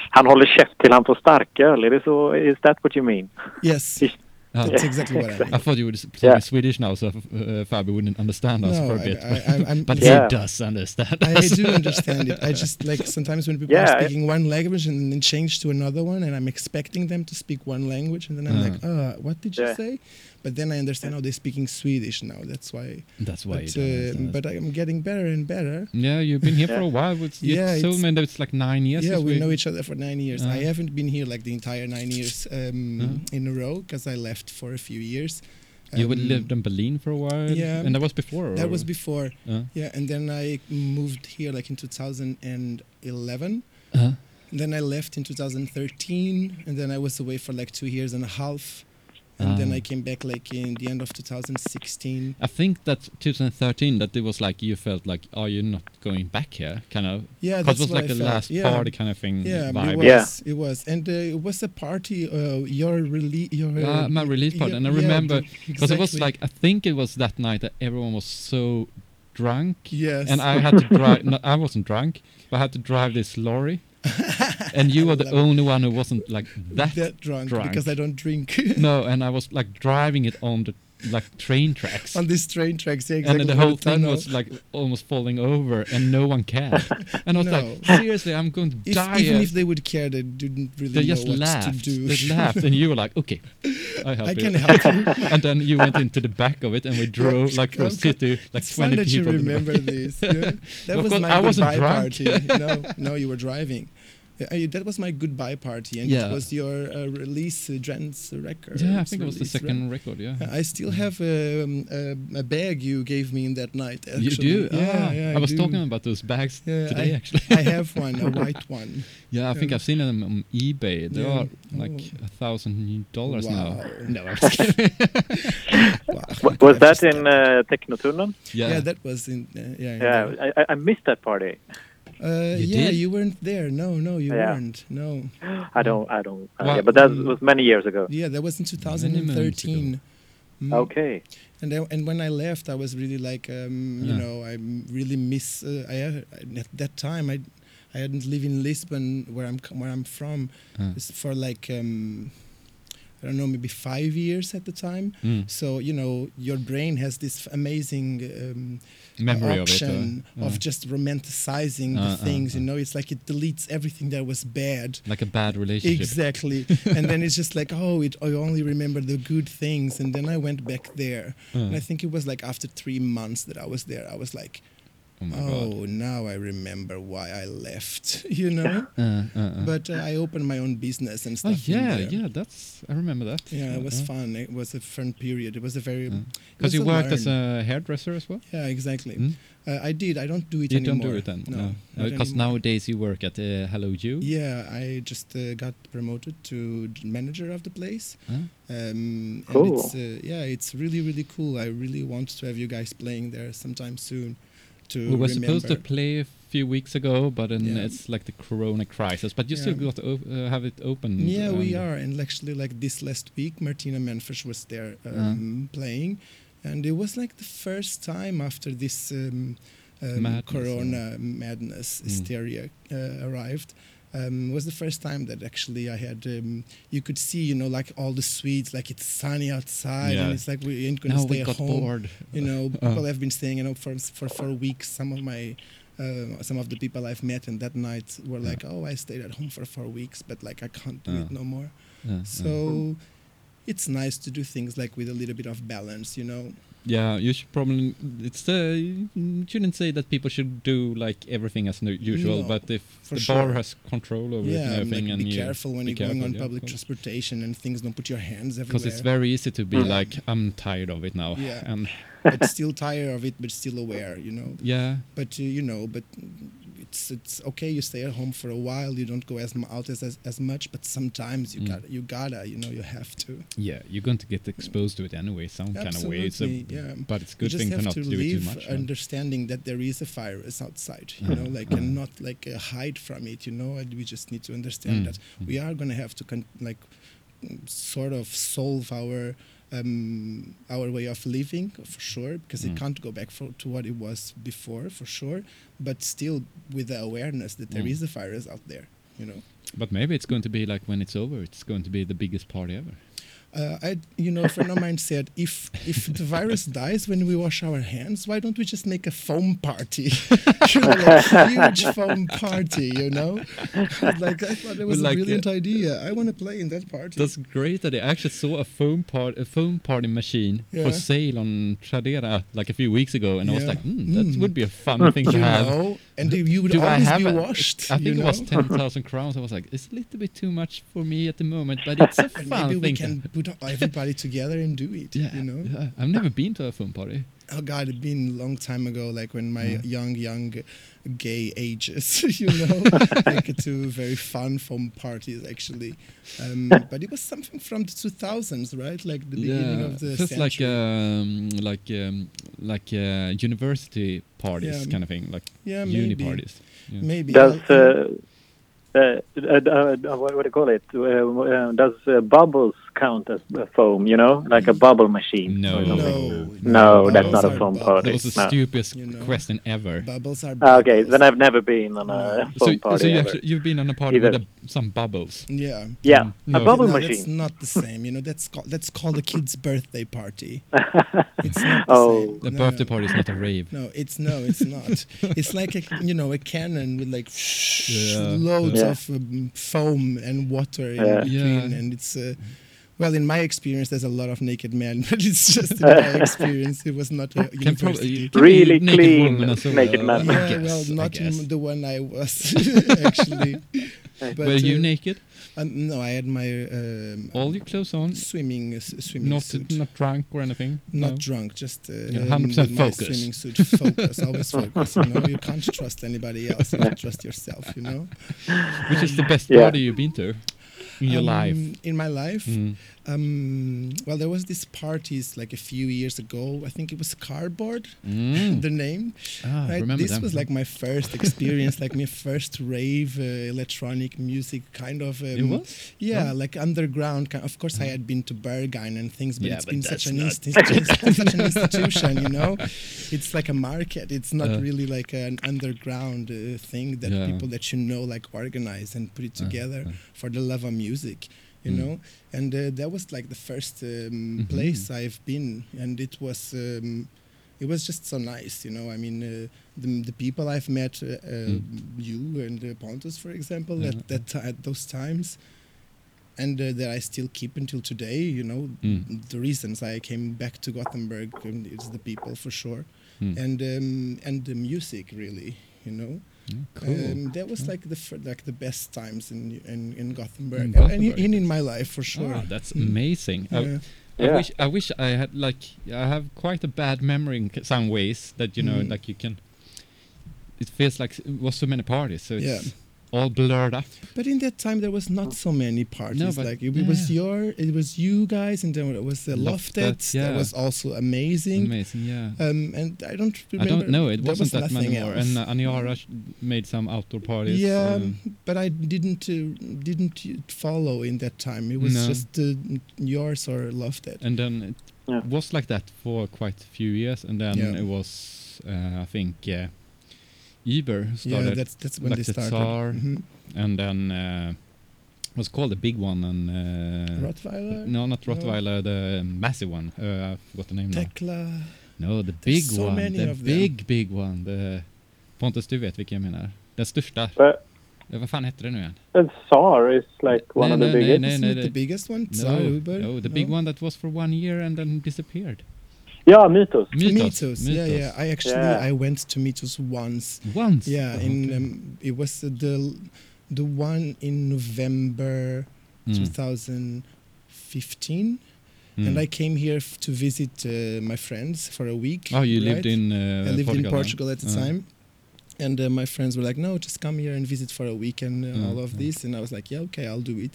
Han håller käft till han får starköl. Är det så? Is that what you mean? Yes, Ah. that's exactly what I mean. I thought you would speak Yeah. Swedish now, so uh, Fabio wouldn't understand us No, for a I- bit. I- I- I'm- but Yeah. he does understand I us. do understand it. I just like sometimes when people Yeah, are I- speaking one language and then change to another one, and I'm expecting them to speak one language, and then I'm Uh. like, uh, what did you Yeah. say? But then I understand how they're speaking Swedish now. That's why. That's why. But, uh, but I'm getting better and better. yeah, you've been here for a while. It's, you Yeah, told it's- me it's like nine years. yeah, since we know each other for nine years. Uh. I haven't been here like the entire nine years um, Uh. in a row because I left for a few years. You would Um, lived in Berlin for a while. yeah. and that was before. That or- was before. Uh, Yeah, and then I moved here like in 2011. uh, Then I left in 2013, and then I was away for like two years and a half, and then Ah. I came back like in the end of 2016. I think that 2013 that it was like you felt like, are you not going back here? Kind of. yeah that's it was like I the felt. last yeah. party kind of thing. Yeah, vibe. it was. Yeah. It was, and uh, it was a party. Uh, your release, your Uh, my release party, yeah, and I yeah, remember the- because it was like I think it was that night that everyone was so drunk, yes, and I had to drive. no, I wasn't drunk, but I had to drive this lorry, and you were the it. only one who wasn't like that. that drunk, drunk. because I don't drink no, and I was like driving it on the like train tracks. on these train tracks. Yeah, and exactly. then the whole thing was like almost falling over, and no one cared. And I was No. like, seriously, I'm going to if, die. even if they would care, they didn't really they know just what laughed. to do. They laughed, and you were like, "Okay, I help I you." can help you. and then you went into the back of it, and we drove like through a city, like it's fun twenty that you people. remember this. That was my I wasn't party. no, no, you were driving. Yeah, I- that was my goodbye party, and Yeah. it was your uh, release, uh, Jens record. yeah, I think it was the release, right? second record. Yeah. I still have um, a, a bag you gave me in that night. Actually. You do? Yeah, Ah, yeah. I was do. talking about those bags Yeah, today, I, actually. I have one, a white one. yeah, I think. I've seen them on eBay. They Yeah. are like Oh. a thousand dollars now. No, I'm just kidding. Wow. W- was that in uh, Technotunneln? yeah. Yeah. that was in. Uh, yeah. in Yeah, the- I, I- I missed that party. Uh, You yeah, did? you weren't there. No, no, you Yeah. weren't. No. I don't, I don't. Uh, Well, yeah, but that mm. was many years ago. Yeah, that was in 2013. Mm. Okay. And then, and when I left, I was really like, um, you know, I really miss. Uh, I uh, at that time I, I hadn't lived in Lisbon where I'm co- where I'm from Uh, for like um, I don't know maybe five years at the time. mm. So you know your brain has this amazing um, Memory of it. uh, of uh, just romanticizing Uh, the uh, things. You uh. know, it's like it deletes everything that was bad. like a bad relationship. Exactly, and then it's just like, oh, it, I only remember the good things, and then I went back there, Uh, and I think it was like after three months that I was there, I was like, Oh my god. Oh, now I remember why I left. You know, Uh, uh, uh. but uh, I opened my own business and oh stuff. in yeah, yeah. That's I remember that. Yeah, it was Uh, fun. It was a fun period. It was a very uh. Because was you a worked as a hairdresser as well. yeah, exactly. Mm? Uh, I did. I don't do it You anymore. don't do it then, No, no. Because anymore. nowadays you work at uh, Hello You. Yeah, I just uh, got promoted to manager of the place. Huh? Um, Cool. And it's, uh, yeah, it's really really cool. I really want to have you guys playing there sometime soon. To We were supposed to play a few weeks ago, but then Yeah. it's like the Corona crisis. But you still got uh, have it open. Yeah, we are. And actually, like this last week, Martina Manfors was there um, playing, and it was like the first time after this um, um, Madness, Corona madness Mm. hysteria uh, arrived. Um, it was the first time that actually I had um, you could see you know like all the suites like it's sunny outside Yeah. and it's like we ain't gonna No, stay we at got home bored. you know Uh. people have been staying you know for for four weeks some of my uh, some of the people I've met and that night were Yeah. like oh I stayed at home for four weeks but like I can't do Uh. it no more Uh, uh. so it's nice to do things like with a little bit of balance, you know. Yeah, you should probably. It's the. You shouldn't say that people should do like everything as usual, No, but if the sure. bar has control over yeah, like everything, and be you careful when be you're going on yeah, public transportation and things. Don't put your hands everywhere. because it's very easy to be like, I'm tired of it now, Yeah. and but still tired of it, but still aware, you know. yeah, But uh, you know, but it's it's okay. You stay at home for a while. You don't go as out as as, as much. But sometimes you Mm. got to you gotta you know you have to. yeah, you're going to get exposed to it anyway, some kind of way. Absolutely, yeah. but it's a good thing to not to do it too much. understanding that there is a virus outside you know like uh. and not like uh, hide from it you know and we just need to understand Mm, that mm. we are going to have to con- like mm, sort of solve our um, our way of living for sure because Mm. it can't go back for, to what it was before for sure but still with the awareness that there Mm. is a virus out there you know But maybe it's going to be like when it's over, it's going to be the biggest party ever. Uh, I, you know, a friend of mine said, if if the virus dies when we wash our hands, why don't we just make a foam party? you know, like huge foam party, you know? like I thought it was Like, a brilliant uh, idea. I want to play in that party. That's great that they actually saw a foam part a foam party machine for sale on Tradera like a few weeks ago, and I was like, hmm, that Mm. would be a fun thing to you have. know, and you would Do I always have be washed. I think it was ten thousand crowns. I was like, it's a little bit too much for me at the moment, but it's a fun maybe we thing. can to, put everybody together and do it. yeah, you know. yeah. I've never been to a foam party. Oh God, it's been a long time ago, like when my Yeah. young, young gay ages, you know, like to very fun foam parties actually. Um, but it was something from the 2000s, right? Like the beginning of the just like um, like um, like uh, university parties Yeah, kind of thing, like yeah, uni maybe. parties. Yeah. Maybe. Does I'll- uh, uh, uh, uh, what, what do you call it? Uh, uh, does uh, bubbles count as a foam? You know, like a bubble machine. No. or something? no, No, that's not a foam party. That was the No. stupidest You know. question ever. Bubbles are. Ah, okay, bubbles. then I've never been on a So, foam party so you ever. actually, you've been on a party Either. with a, some bubbles. Yeah. yeah, Mm, no. a bubble no, machine. That's not the same. You know, that's called that's called a kid's birthday party. It's not the Oh. same. The No. birthday party is not a rave. No, it's no, it's not. it's like a you know a cannon with like Yeah. loads Yeah. of um, foam and water in Yeah. between, Yeah. and it's. Uh, well, in my experience, there's a lot of naked men, but it's just in my experience, it was not a university. Really naked clean woman naked man. I Yeah, guess, well, not guess. the one I was actually. But, Were you uh, naked? um, no, I had my um, All your clothes on? swimming uh, swimming Not suit. not drunk or anything? Not No? drunk, just uh, Yeah, um, 100% with my focus. swimming suit. Focus, always focus. You know, you can't trust anybody else. You have to trust yourself. You know. Which is the best Yeah. party you've been to in your life? Um, In my life, Mm. Um, well, there was this parties like a few years ago. I think it was Cardboard, Mm. the name. Ah, right? remember This them. was like my first experience, like my first rave uh, electronic music kind of. Um, It was? Yeah, Oh. like underground. Kind of course, I had been to Berghain and things, but Yeah, it's but been such an, not- it's been such an institution, you know. It's like a market. It's not Uh. really like an underground uh, thing that Yeah. people that you know like organize and put it Uh, together uh. for the love of music, you Mm. know. And uh, that was like the first um, Mhm. place I've been, and it was. Um, it was just so nice, you know. I mean, uh, the, the people I've met, uh, uh, Mm. you and uh, Pontus, for example, Uh-huh. at that at those times, and uh, that I still keep until today. You know, Mm. the reasons I came back to Gothenburg um, is the people for sure. Mm. and um, and the music really, you know. Cool. Um, that was Yeah. like the fir- like the best times in in, in Gothenburg, In and Gothenburg. in, in my life for sure. Ah, that's Mm. amazing. I, Yeah. I Yeah. wish I wish I had like I have quite a bad memory in some ways that you know Mm. like you can. It feels like it was so many parties, so it's Yeah. All blurred up. But in that time, there was not so many parties. but- like it, it was your, it was you guys, and then it was the Lofted, Lofted. yeah. That was also amazing. Amazing, yeah. Um, and I don't remember. I don't know. It wasn't was that many nothing more. And uh, Aniara sh- made some outdoor parties. yeah, um, but I didn't uh, didn't follow in that time. It was No. just uh, yours or Lofted. and then it Yeah. was like that for quite a few years, and then Yeah. it was uh, I think Uber yeah, started, that's that's when like they the started. Tsar, Mhm. and then uh, was called the big one, and uh, Rottweiler, no, not No. Rottweiler, the massive one. Uh, I forgot the name now. Tekla. No, the There's big so one, many the of them. big big one. The Pontus, du vet vilken jag menar. Den största. But Vad fan hette det nu igen? and SAR is like one of No, the no, no, biggest. no. Isn't it the biggest one? Tsar No, Uber? no, the big one that was for one year and then disappeared. Yeah, Mythos. Mythos. Mythos. Yeah, yeah. I actually Yeah. I went to Mythos once. Once. Yeah, Oh, in okay. um, it was uh, the the one in November Mm. 2015, Mm. and I came here f- to visit uh, my friends for a week. Oh, you right? lived in uh, I lived Portugal in? Portugal at the Uh, time. And uh, my friends were like, "No, just come here and visit for a week and uh, Mm, all of mm. this." And I was like, "Yeah, okay, I'll do it."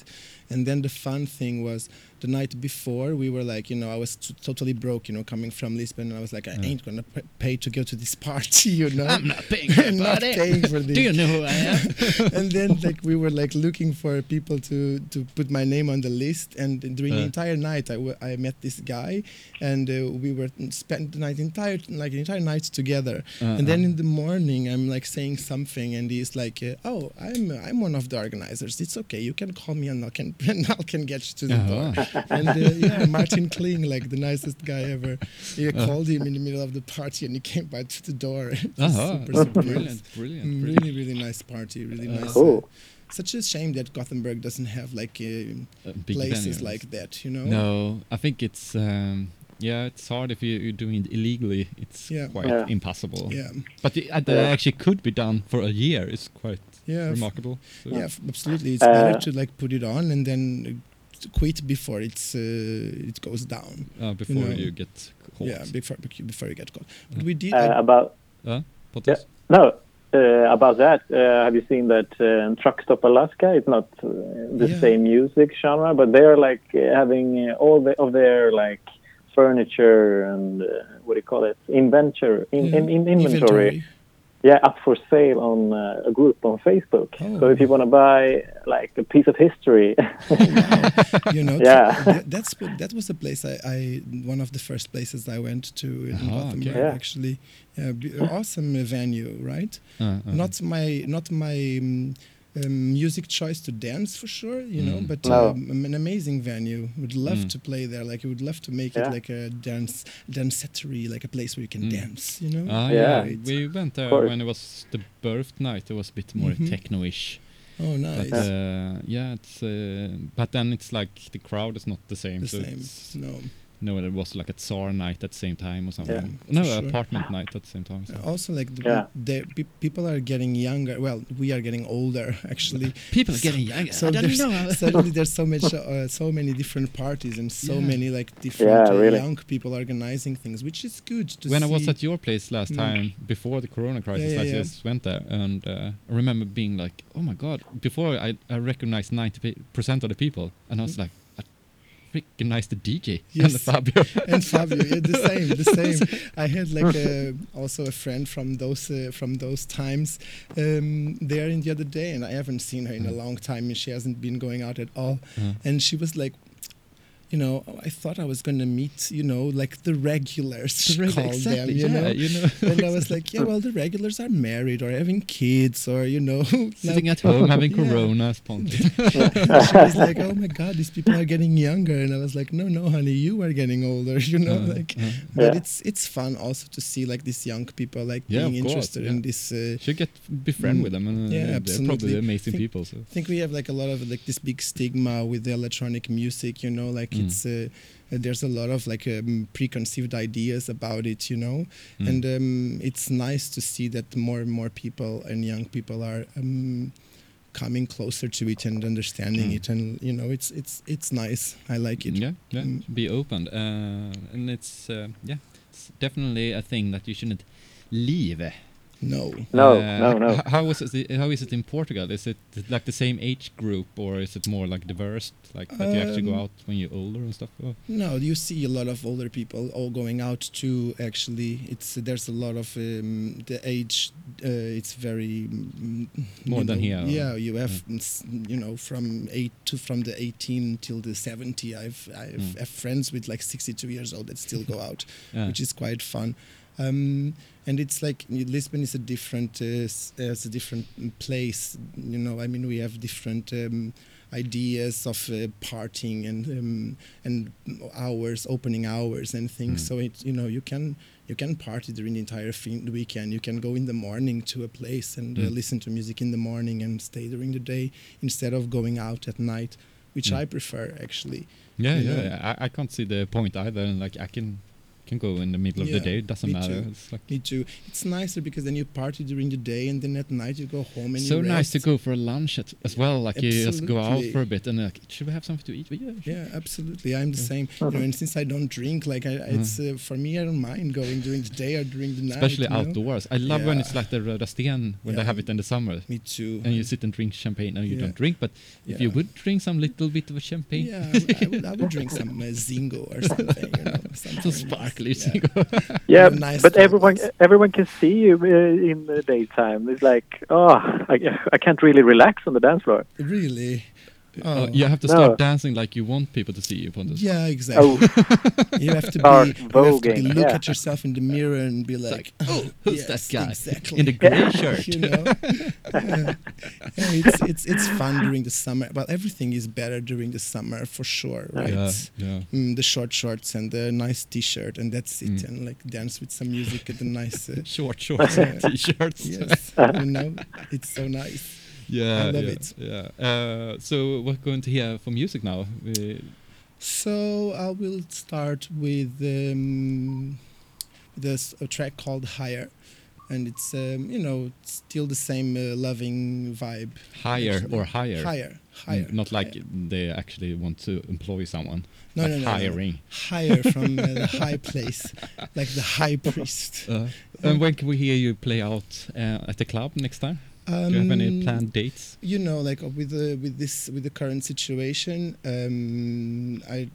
And then the fun thing was the night before we were like, you know, I was t- totally broke, you know, coming from Lisbon, and I was like, I Mm. ain't gonna p- pay to go to this party, you know. I'm not paying for I'm not paying for this. Do you know who I am? and then like we were like looking for people to to put my name on the list and during the entire night I, w- I met this guy and uh, we were spent the night entire like entire night together Uh, and then in the morning I'm like saying something and he's like uh, oh I'm I'm one of the organizers it's okay you can call me and I can and I can get you to the door Jaha. and uh, yeah Martin Kling like the nicest guy ever he Uh. called him in the middle of the party and he came by to the door It was super super brilliant, brilliant, Mm, brilliant. really really nice party really Uh, nice Cool. uh, such a shame that Gothenburg doesn't have like uh, Uh, places venues. like that, you know? No, I think it's um, yeah, it's hard if you, you're doing it illegally. It's Yeah. quite Yeah. impossible. Yeah, But the, uh, that Yeah. actually could be done for a year. It's quite yeah, remarkable. So. yeah, absolutely. It's Uh, better to like put it on and then uh, quit before it's uh, it goes down. Uh, before know. you get caught. Yeah, before before you get caught. But we did. Uh, I- about Pontus? no, uh, about that. Uh, have you seen that uh, Truck Stop Alaska? It's not uh, the Yeah. same music genre, but they're like uh, having uh, all the, of their like furniture and uh, what do you call it? Inventory, in, yeah, in, in inventory. Yeah, up for sale on uh, a group on Facebook. So Oh. if you want to buy like a piece of history, you know, Yeah. th- that's what, that was the place I, I one of the first places I went to in Gothenburg. okay. Yeah. Actually, yeah, b- awesome venue, right? Uh, uh, not my not my um, um, music choice to dance for sure you know Mm. but No. um, an amazing venue would love Mm. to play there like you would love to make Yeah. it like a dance dancetery like a place where you can Mm. dance you know Ah, Yeah. yeah. We went there when it was the birth night. It was a bit more Mhm. techno-ish. oh nice But uh, yeah, it's uh, but then it's like the crowd is not the same. the so same it's- no no, it was like a Tsar night at the same time or something. Yeah, no, sure. apartment night at the same time. So. also like the, Yeah. the pe- people are getting younger well we are getting older actually People are getting younger. so I don't there's, know. suddenly there's so much uh, so many different parties and so Yeah. many like different Yeah, uh, really. young people organizing things which is good to when I was at your place last Mm. time before the corona crisis, Yeah, yeah, I yeah. just went there and uh, I remember being like, "Oh my god!" Before I, I recognized ninety percent of the people, and I was like, "I recognized the DJ and the Fabio." and Fabio, yeah, the same, the same. I had like a, also a friend from those uh, from those times um, there in the other day, and I haven't seen her in a Mm. long time, and she hasn't been going out at all. Uh, And she was like. You know, I thought I was gonna meet, you know, like the regulars, she really, called them, you yeah, know. you know, and I was like, yeah, well, the regulars are married or having kids or, you know, sitting like- at home having Yeah. Corona, Pontus. she was like, "Oh my God, these people are getting younger," and I was like, "No, no, honey, you are getting older." You know, Uh, like, uh, but Yeah. it's it's fun also to see like these young people like Yeah, being of course, interested yeah. in this. Uh, should get be friend Mm. with them, and uh, Yeah, they're absolutely. probably amazing Think- people. So. I think we have like a lot of like this big stigma with the electronic music, you know, like Mm. It's uh, there's a lot of like um, preconceived ideas about it, you know, Mm. and um, it's nice to see that more and more people and young people are um, coming closer to it and understanding Mm. it, and you know, it's it's it's nice. I like it. Yeah, yeah. Mm. Be open, uh, and it's uh, yeah, it's definitely a thing that you shouldn't leave. No. No, Uh, no, no. h- How is it? How is it in Portugal? Is it like the same age group, or is it more like diverse, like that you actually go Um, out when you're older and stuff? Or? No, you see a lot of older people all going out too. Actually, it's there's a lot of um, the age. Uh, it's very mm, More than know, here, Yeah, you have mm, you know from eight to from the 18 till the 70. I've I've Mm. have friends with like 62 years old that still go out, Yeah. which is quite fun. Um, and it's like Lisbon is a different uh, s- uh, a different place. You know, I mean, we have different. Um, ideas of uh, partying and um, and hours opening hours and things Mm. so it you know you can you can party during the entire fin- weekend you can go in the morning to a place and uh, Mm. listen to music in the morning and stay during the day instead of going out at night which Mm. i prefer actually Yeah, yeah. yeah. I, I can't see the point either. And like I can can go in the middle of the day. It doesn't matter. too. It's like me too it's nicer because then you party during the day and then at night you go home and so nice to go for a lunch at, as well. Like you just go out for a bit and like, should we have something to eat? Well, yeah. Yeah, absolutely. I'm the Yeah. same. You know, and since I don't drink, like I, it's uh, for me, I don't mind going during the day or during the night. Especially you know? outdoors. I love when it's like the Röda Sten when they have it in the summer. Me too. And you sit and drink champagne and you Yeah. don't drink, but if you would drink some little bit of a champagne, Yeah, I would, I would, I would drink some uh, Zingo or something. You know, something some sparkly yeah. Yeah, nice but everyone toilets. everyone can see you uh, in the daytime. It's like, oh, I, I can't really relax on the dance floor. Really? Uh, Oh. you have to No. start dancing like you want people to see you, Pontus. Yeah, exactly. Oh, You have to be. Start You have to be, look yeah. at yourself in the mirror and be like, oh, who's yes, that guy Exactly. in the grey shirt? you know, yeah. Yeah, it's it's it's fun during the summer. Well, everything is better during the summer for sure, right? Yeah, yeah. Mm, the short shorts and the nice T-shirt, and that's it. Mm. And like dance with some music and the nice. Uh, Short shorts and t-shirts. yes, you know, it's so nice. Yeah, I love yeah, it. Yeah. Uh, so we're going to hear for music now. We, So I will start with um, this a track called Higher, and it's um, you know still the same uh, loving vibe. higher actually. or higher. Higher, higher. Not like higher. they actually want to employ someone. no, like no, no, no, no. hiring. Higher from uh, the high place, like the high priest. Uh, and when can we hear you play out uh, at the club next time? Do you have any Um, planned dates? you know like uh, with the with this with the current situation um i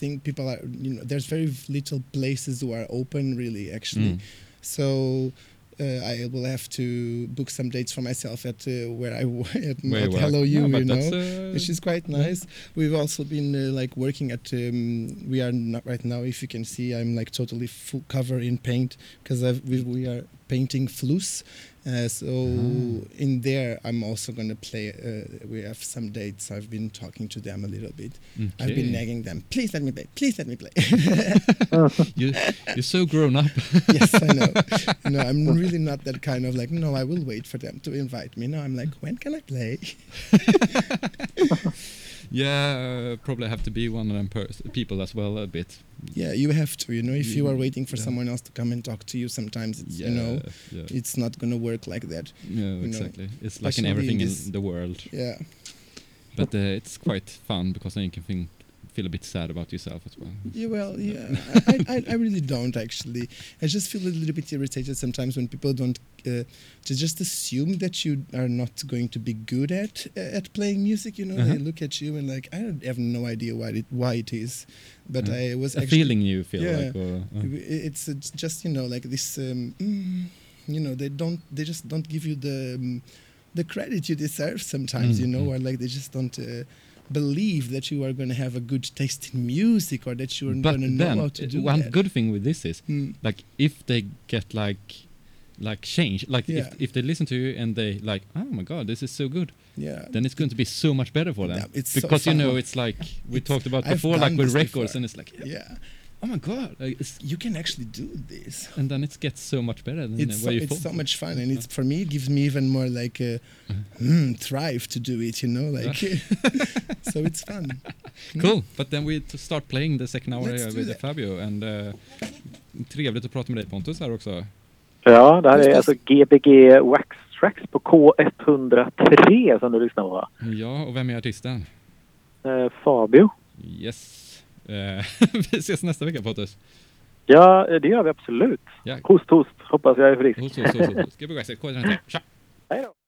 think people are you know there's very little places who are open really actually Mm. so uh, I will have to book some dates for myself at uh, where I at, Where at. Hello You, No, you know, uh, which is quite nice. We've also been uh, like working at. Um, we are not right now. If you can see, I'm like totally full cover in paint because we, we are painting flus. Uh, so Ah. in there, I'm also gonna play. Uh, we have some dates. I've been talking to them a little bit. I've been nagging them. Please let me play. Please let me play. you, you're so grown up. yes, I know. No, I'm really not that kind of like. No, I will wait for them to invite me. No, I'm like, when can I play? Yeah, uh, probably have to be one of them people as well a bit. Yeah, you have to. You know, if you are waiting for Yeah. someone else to come and talk to you, sometimes it's Yeah, you know, yeah, it's not gonna work like that. yeah, know, exactly. It's like in especially in everything in, this- the world, Yeah. but uh, it's quite fun because then you can think, feel a bit sad about yourself as well. Yeah, well, yeah, I, I, I really don't actually. I just feel a little bit irritated sometimes when people don't uh, to just assume that you are not going to be good at uh, at playing music. You know, Uh-huh. they look at you and like I have no idea why it why it is, but Uh, I was a actually, feeling you feel yeah. like, or, uh, I- It's uh, just you know like this. Um, mm, you know, they don't. They just don't give you the um, the credit you deserve sometimes. You know, Mm, or like they just don't. Believe that you are going to have a good taste in music or that you're going to know how to do one that. good thing with this is Mm. like if they get like like change like Yeah. if, if they listen to you and they like oh my god this is so good Yeah. then it's going to be so much better for them Yeah, it's so because you know it's like we It's- talked about before like with records before. and it's like yeah. Oh my god, like, you can actually do this. and then it gets so much better than It's uh, so, where you it's so thought. much fun, and it's for me it gives me even more like a mm, thrive to do it. You know, like so it's fun. Cool, but then we start playing the second hour Let's here with. Fabio and uh, trevligt att prata med dig Pontus här också. Ja, det här är alltså Gbg Wax Tracks på K103 som du lyssnar på? Ja, och vem är artisten? Eh, Fabio? Yes. Eh, vi ses nästa vecka Pontus. Ja, det gör vi absolut. Ja. Host, host. Hoppas jag är frisk. Hos, hos, hos, hos. Ska vi gå och K103. Tja! Hej då.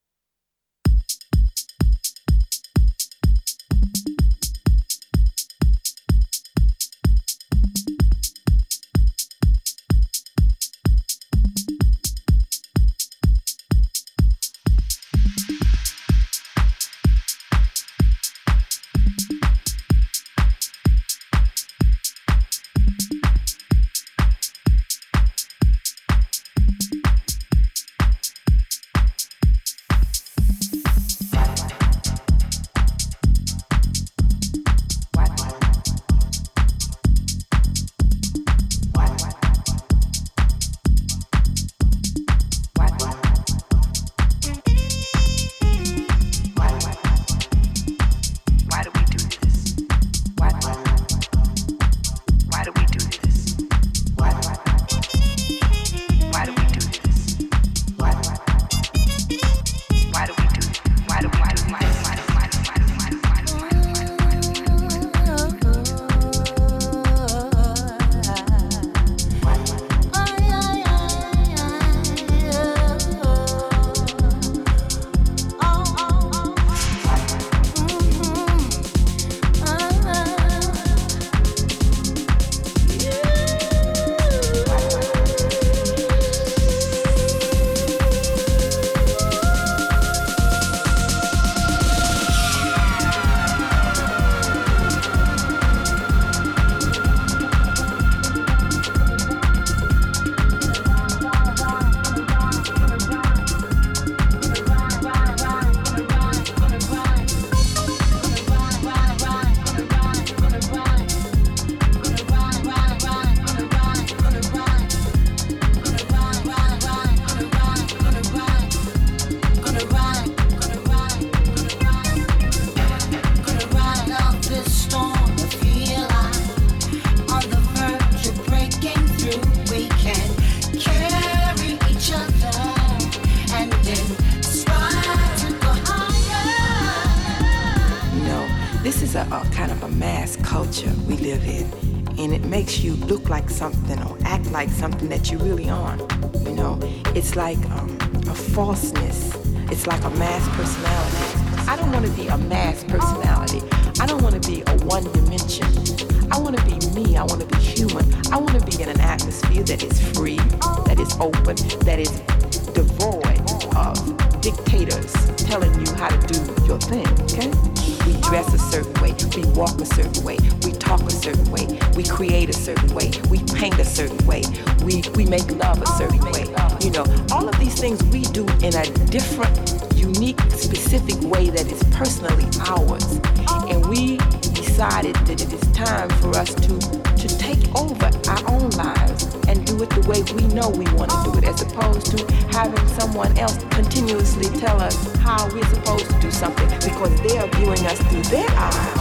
Know we want to do it, as opposed to having someone else continuously tell us how we're supposed to do something because they are viewing us through their eyes,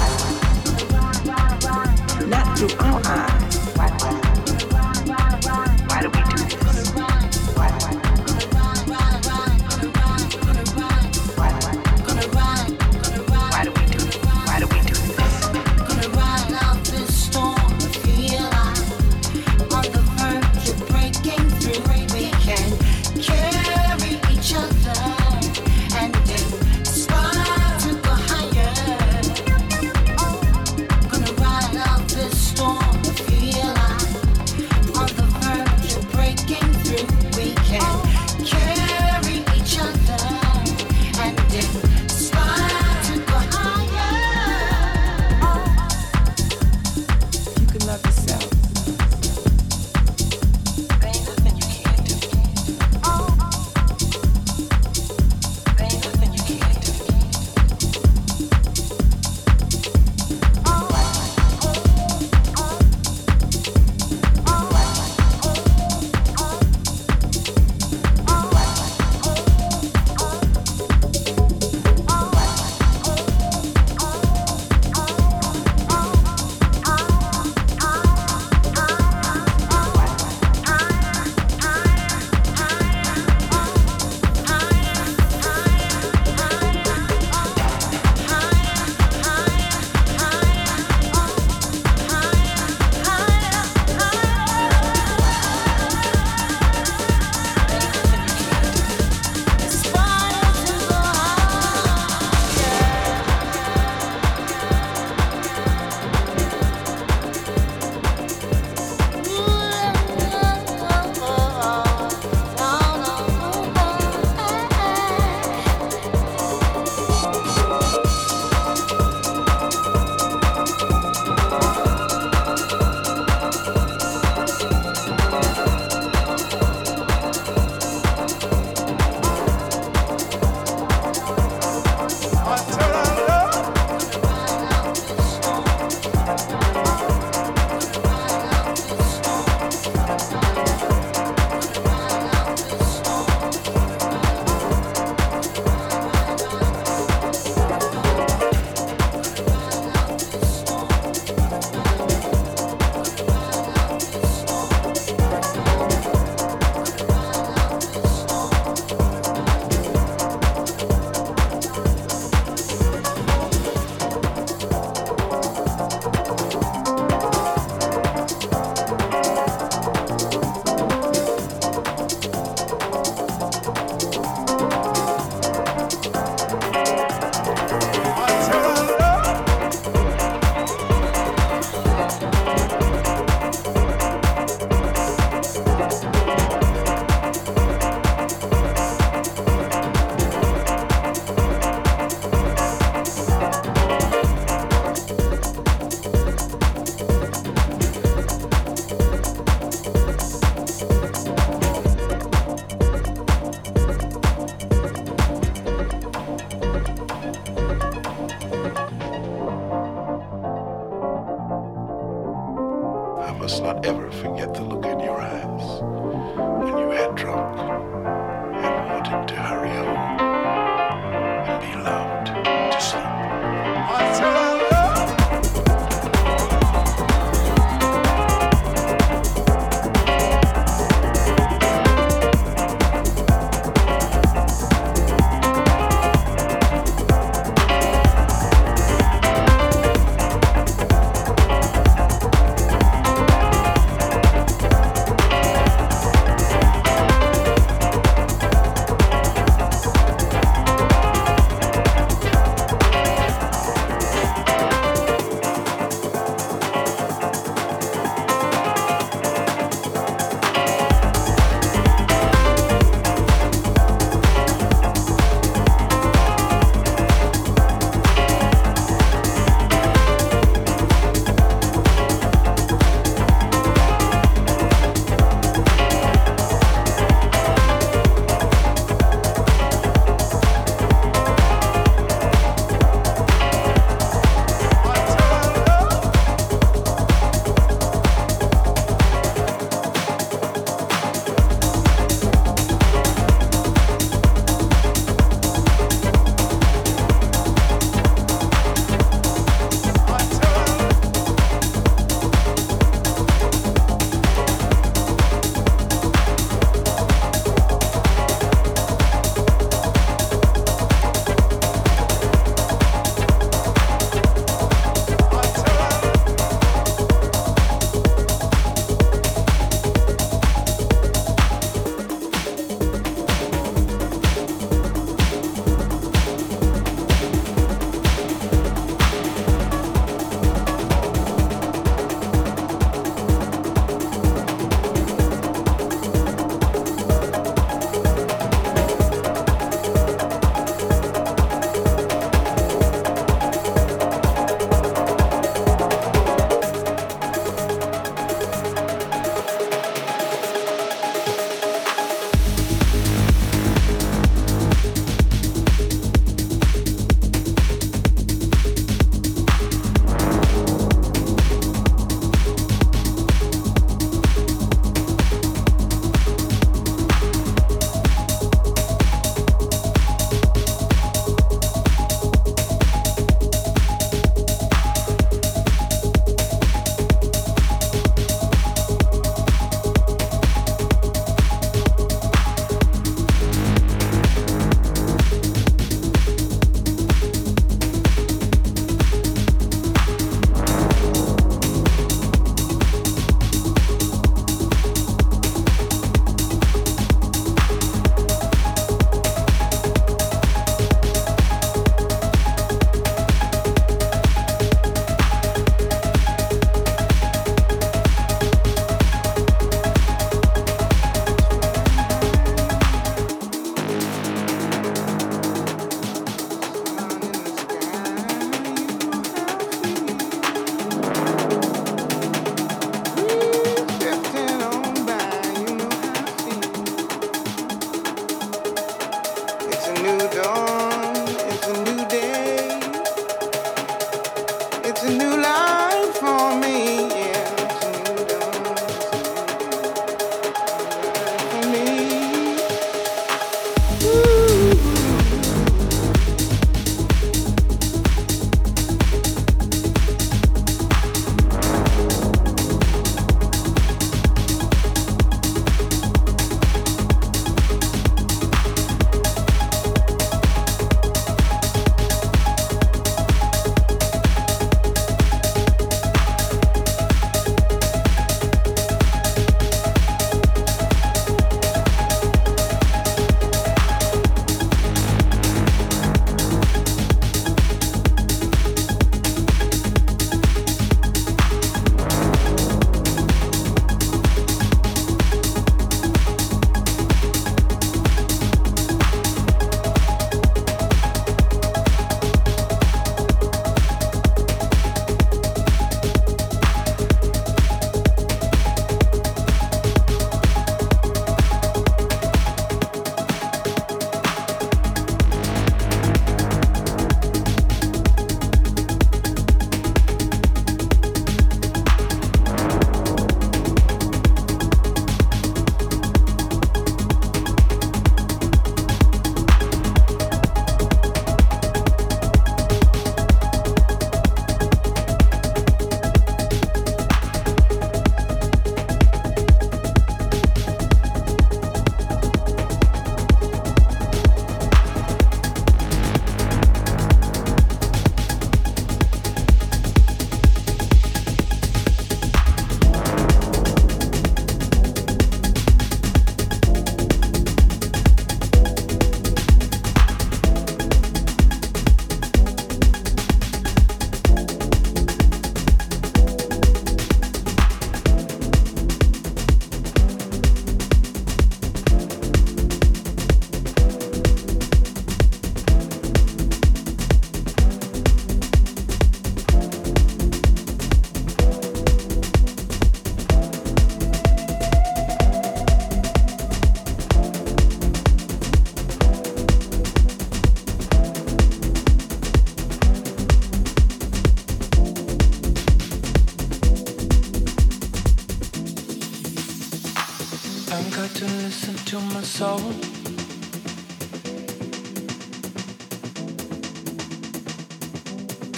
soul.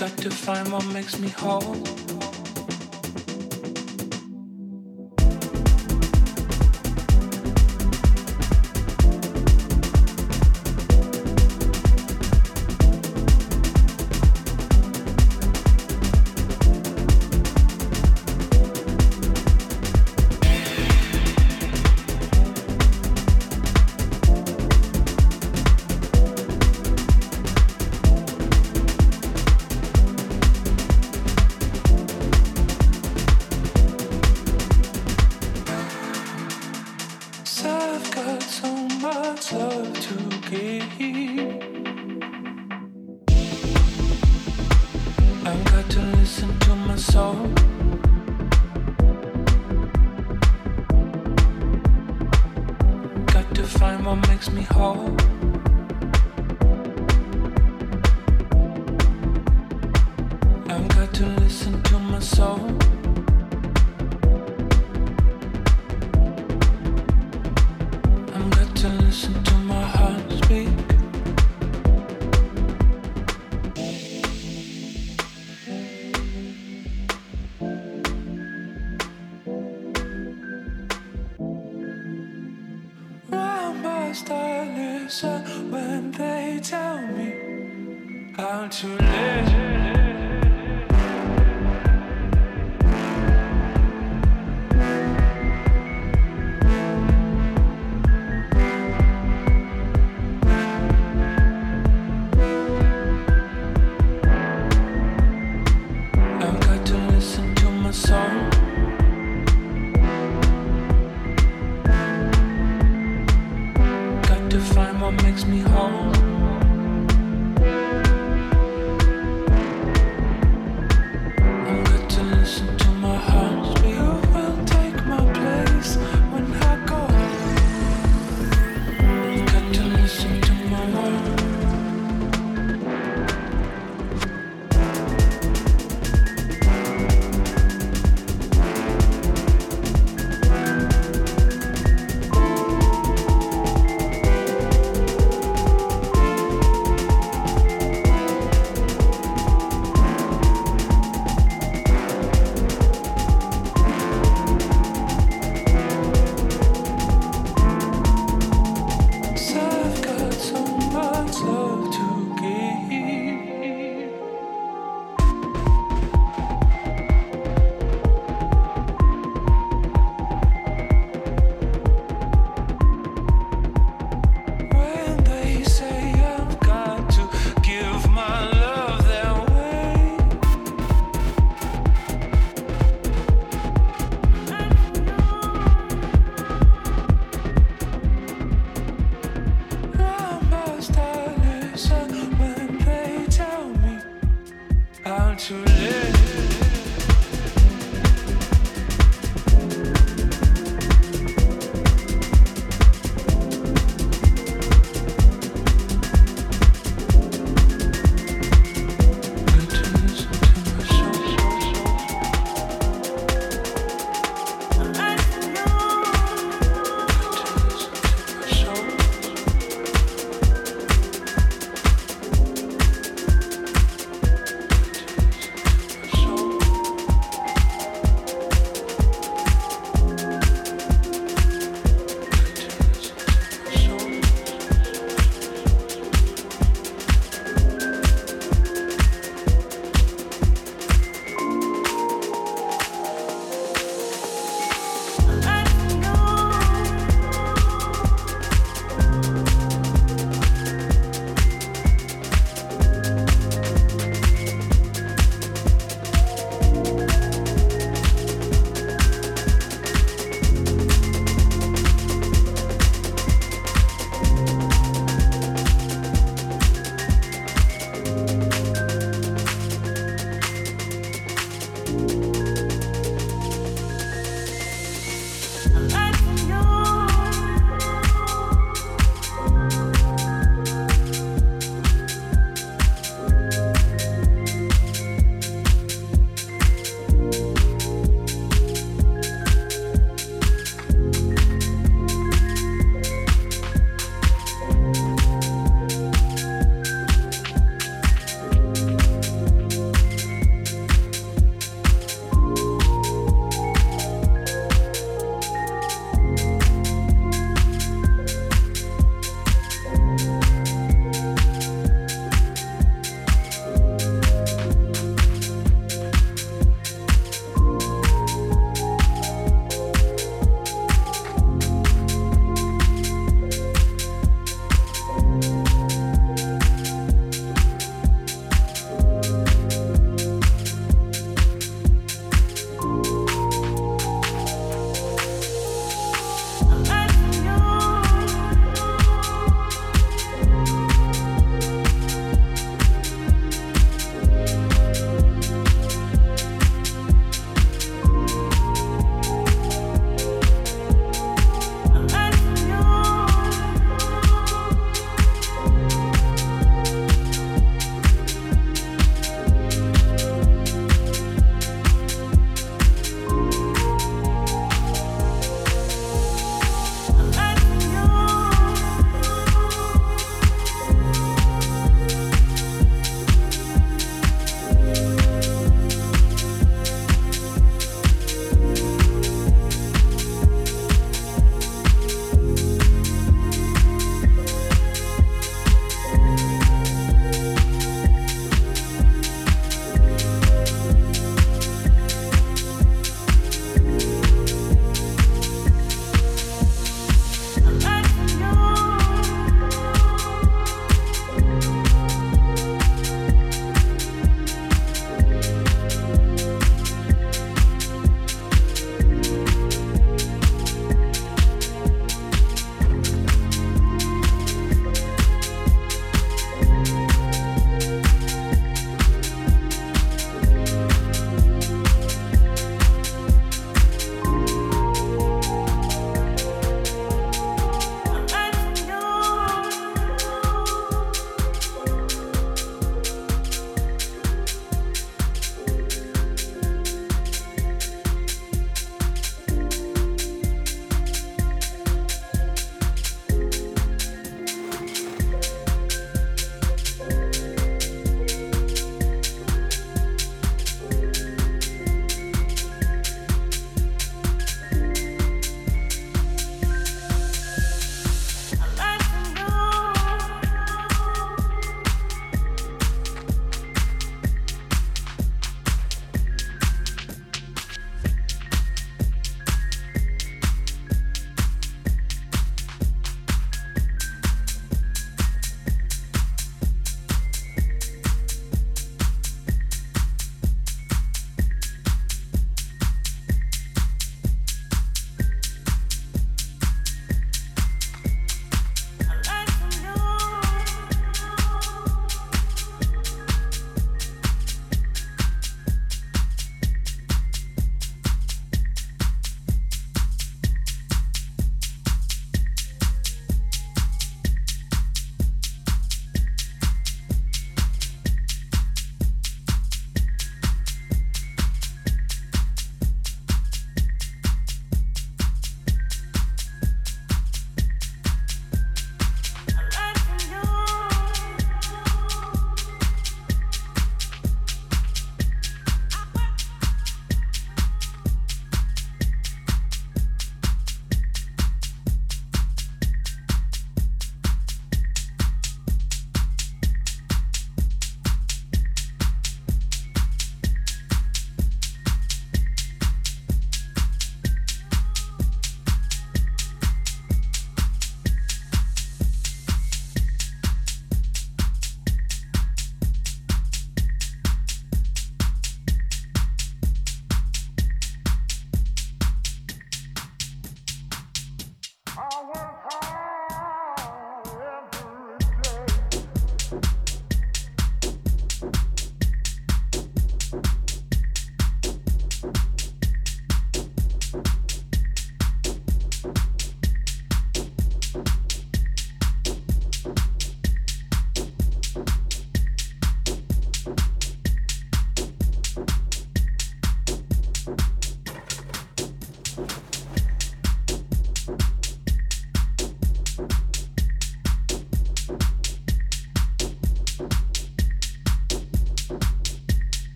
Got to find what makes me whole.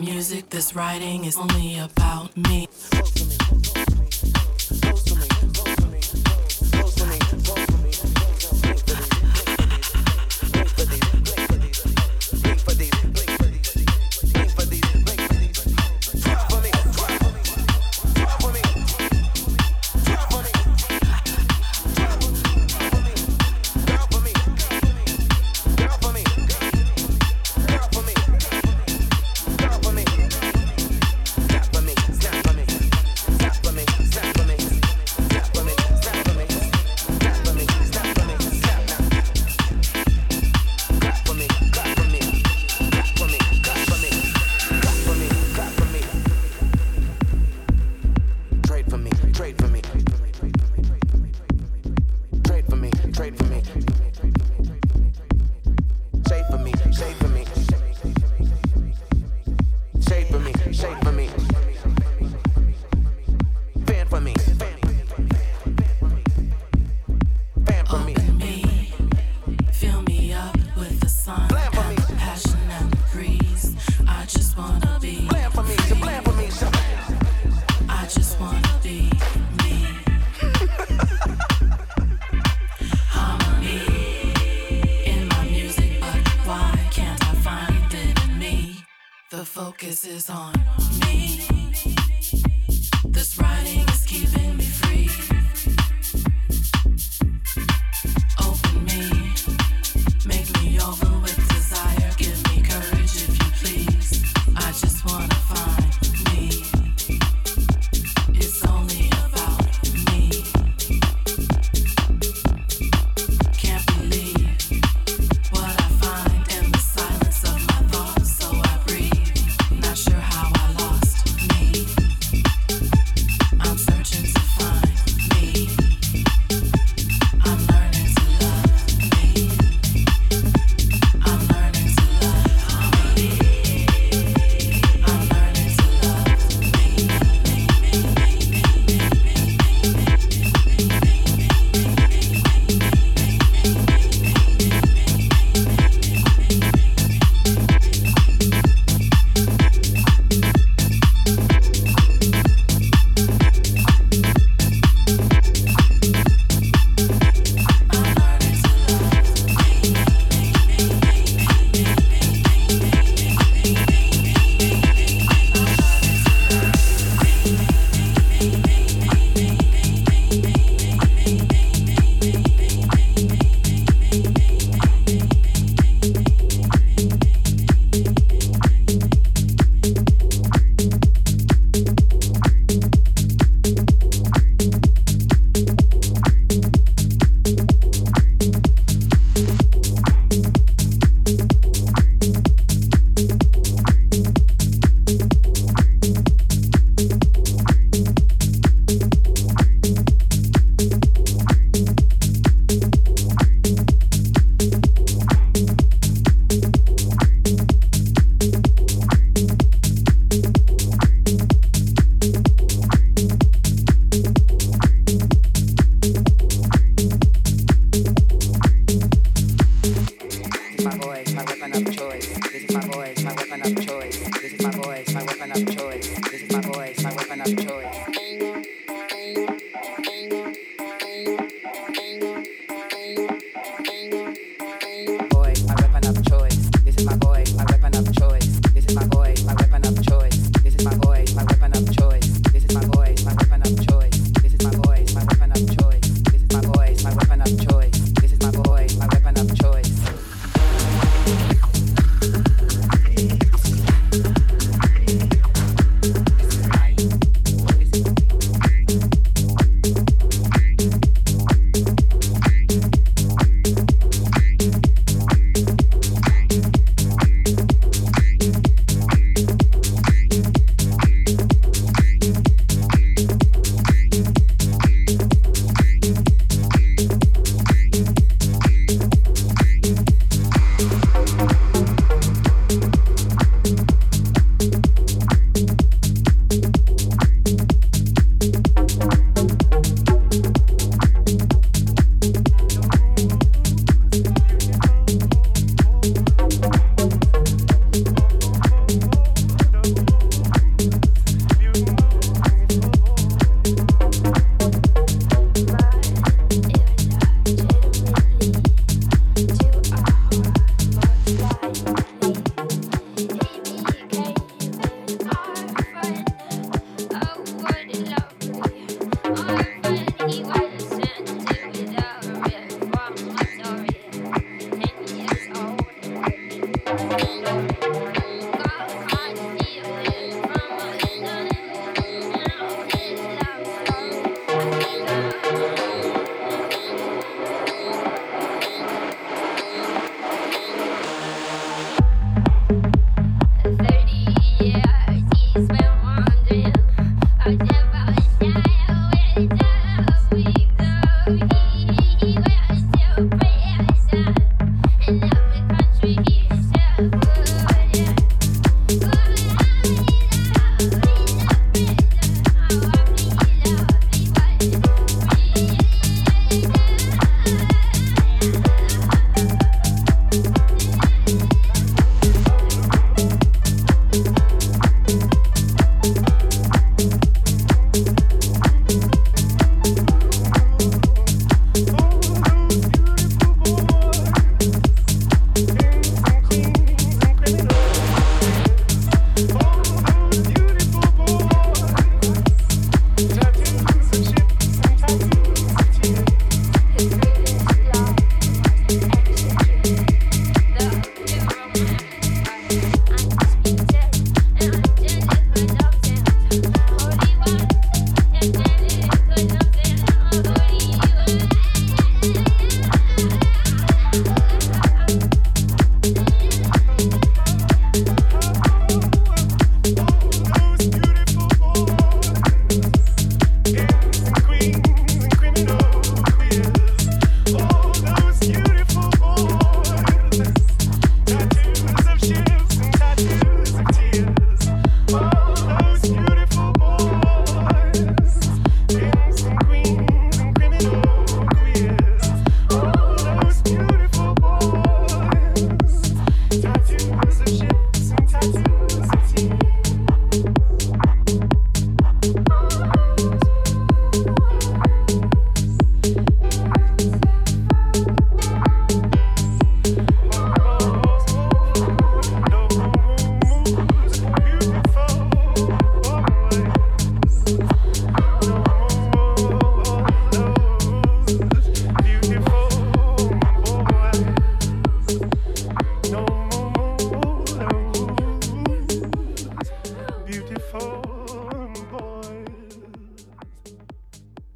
Music, this writing is only about me.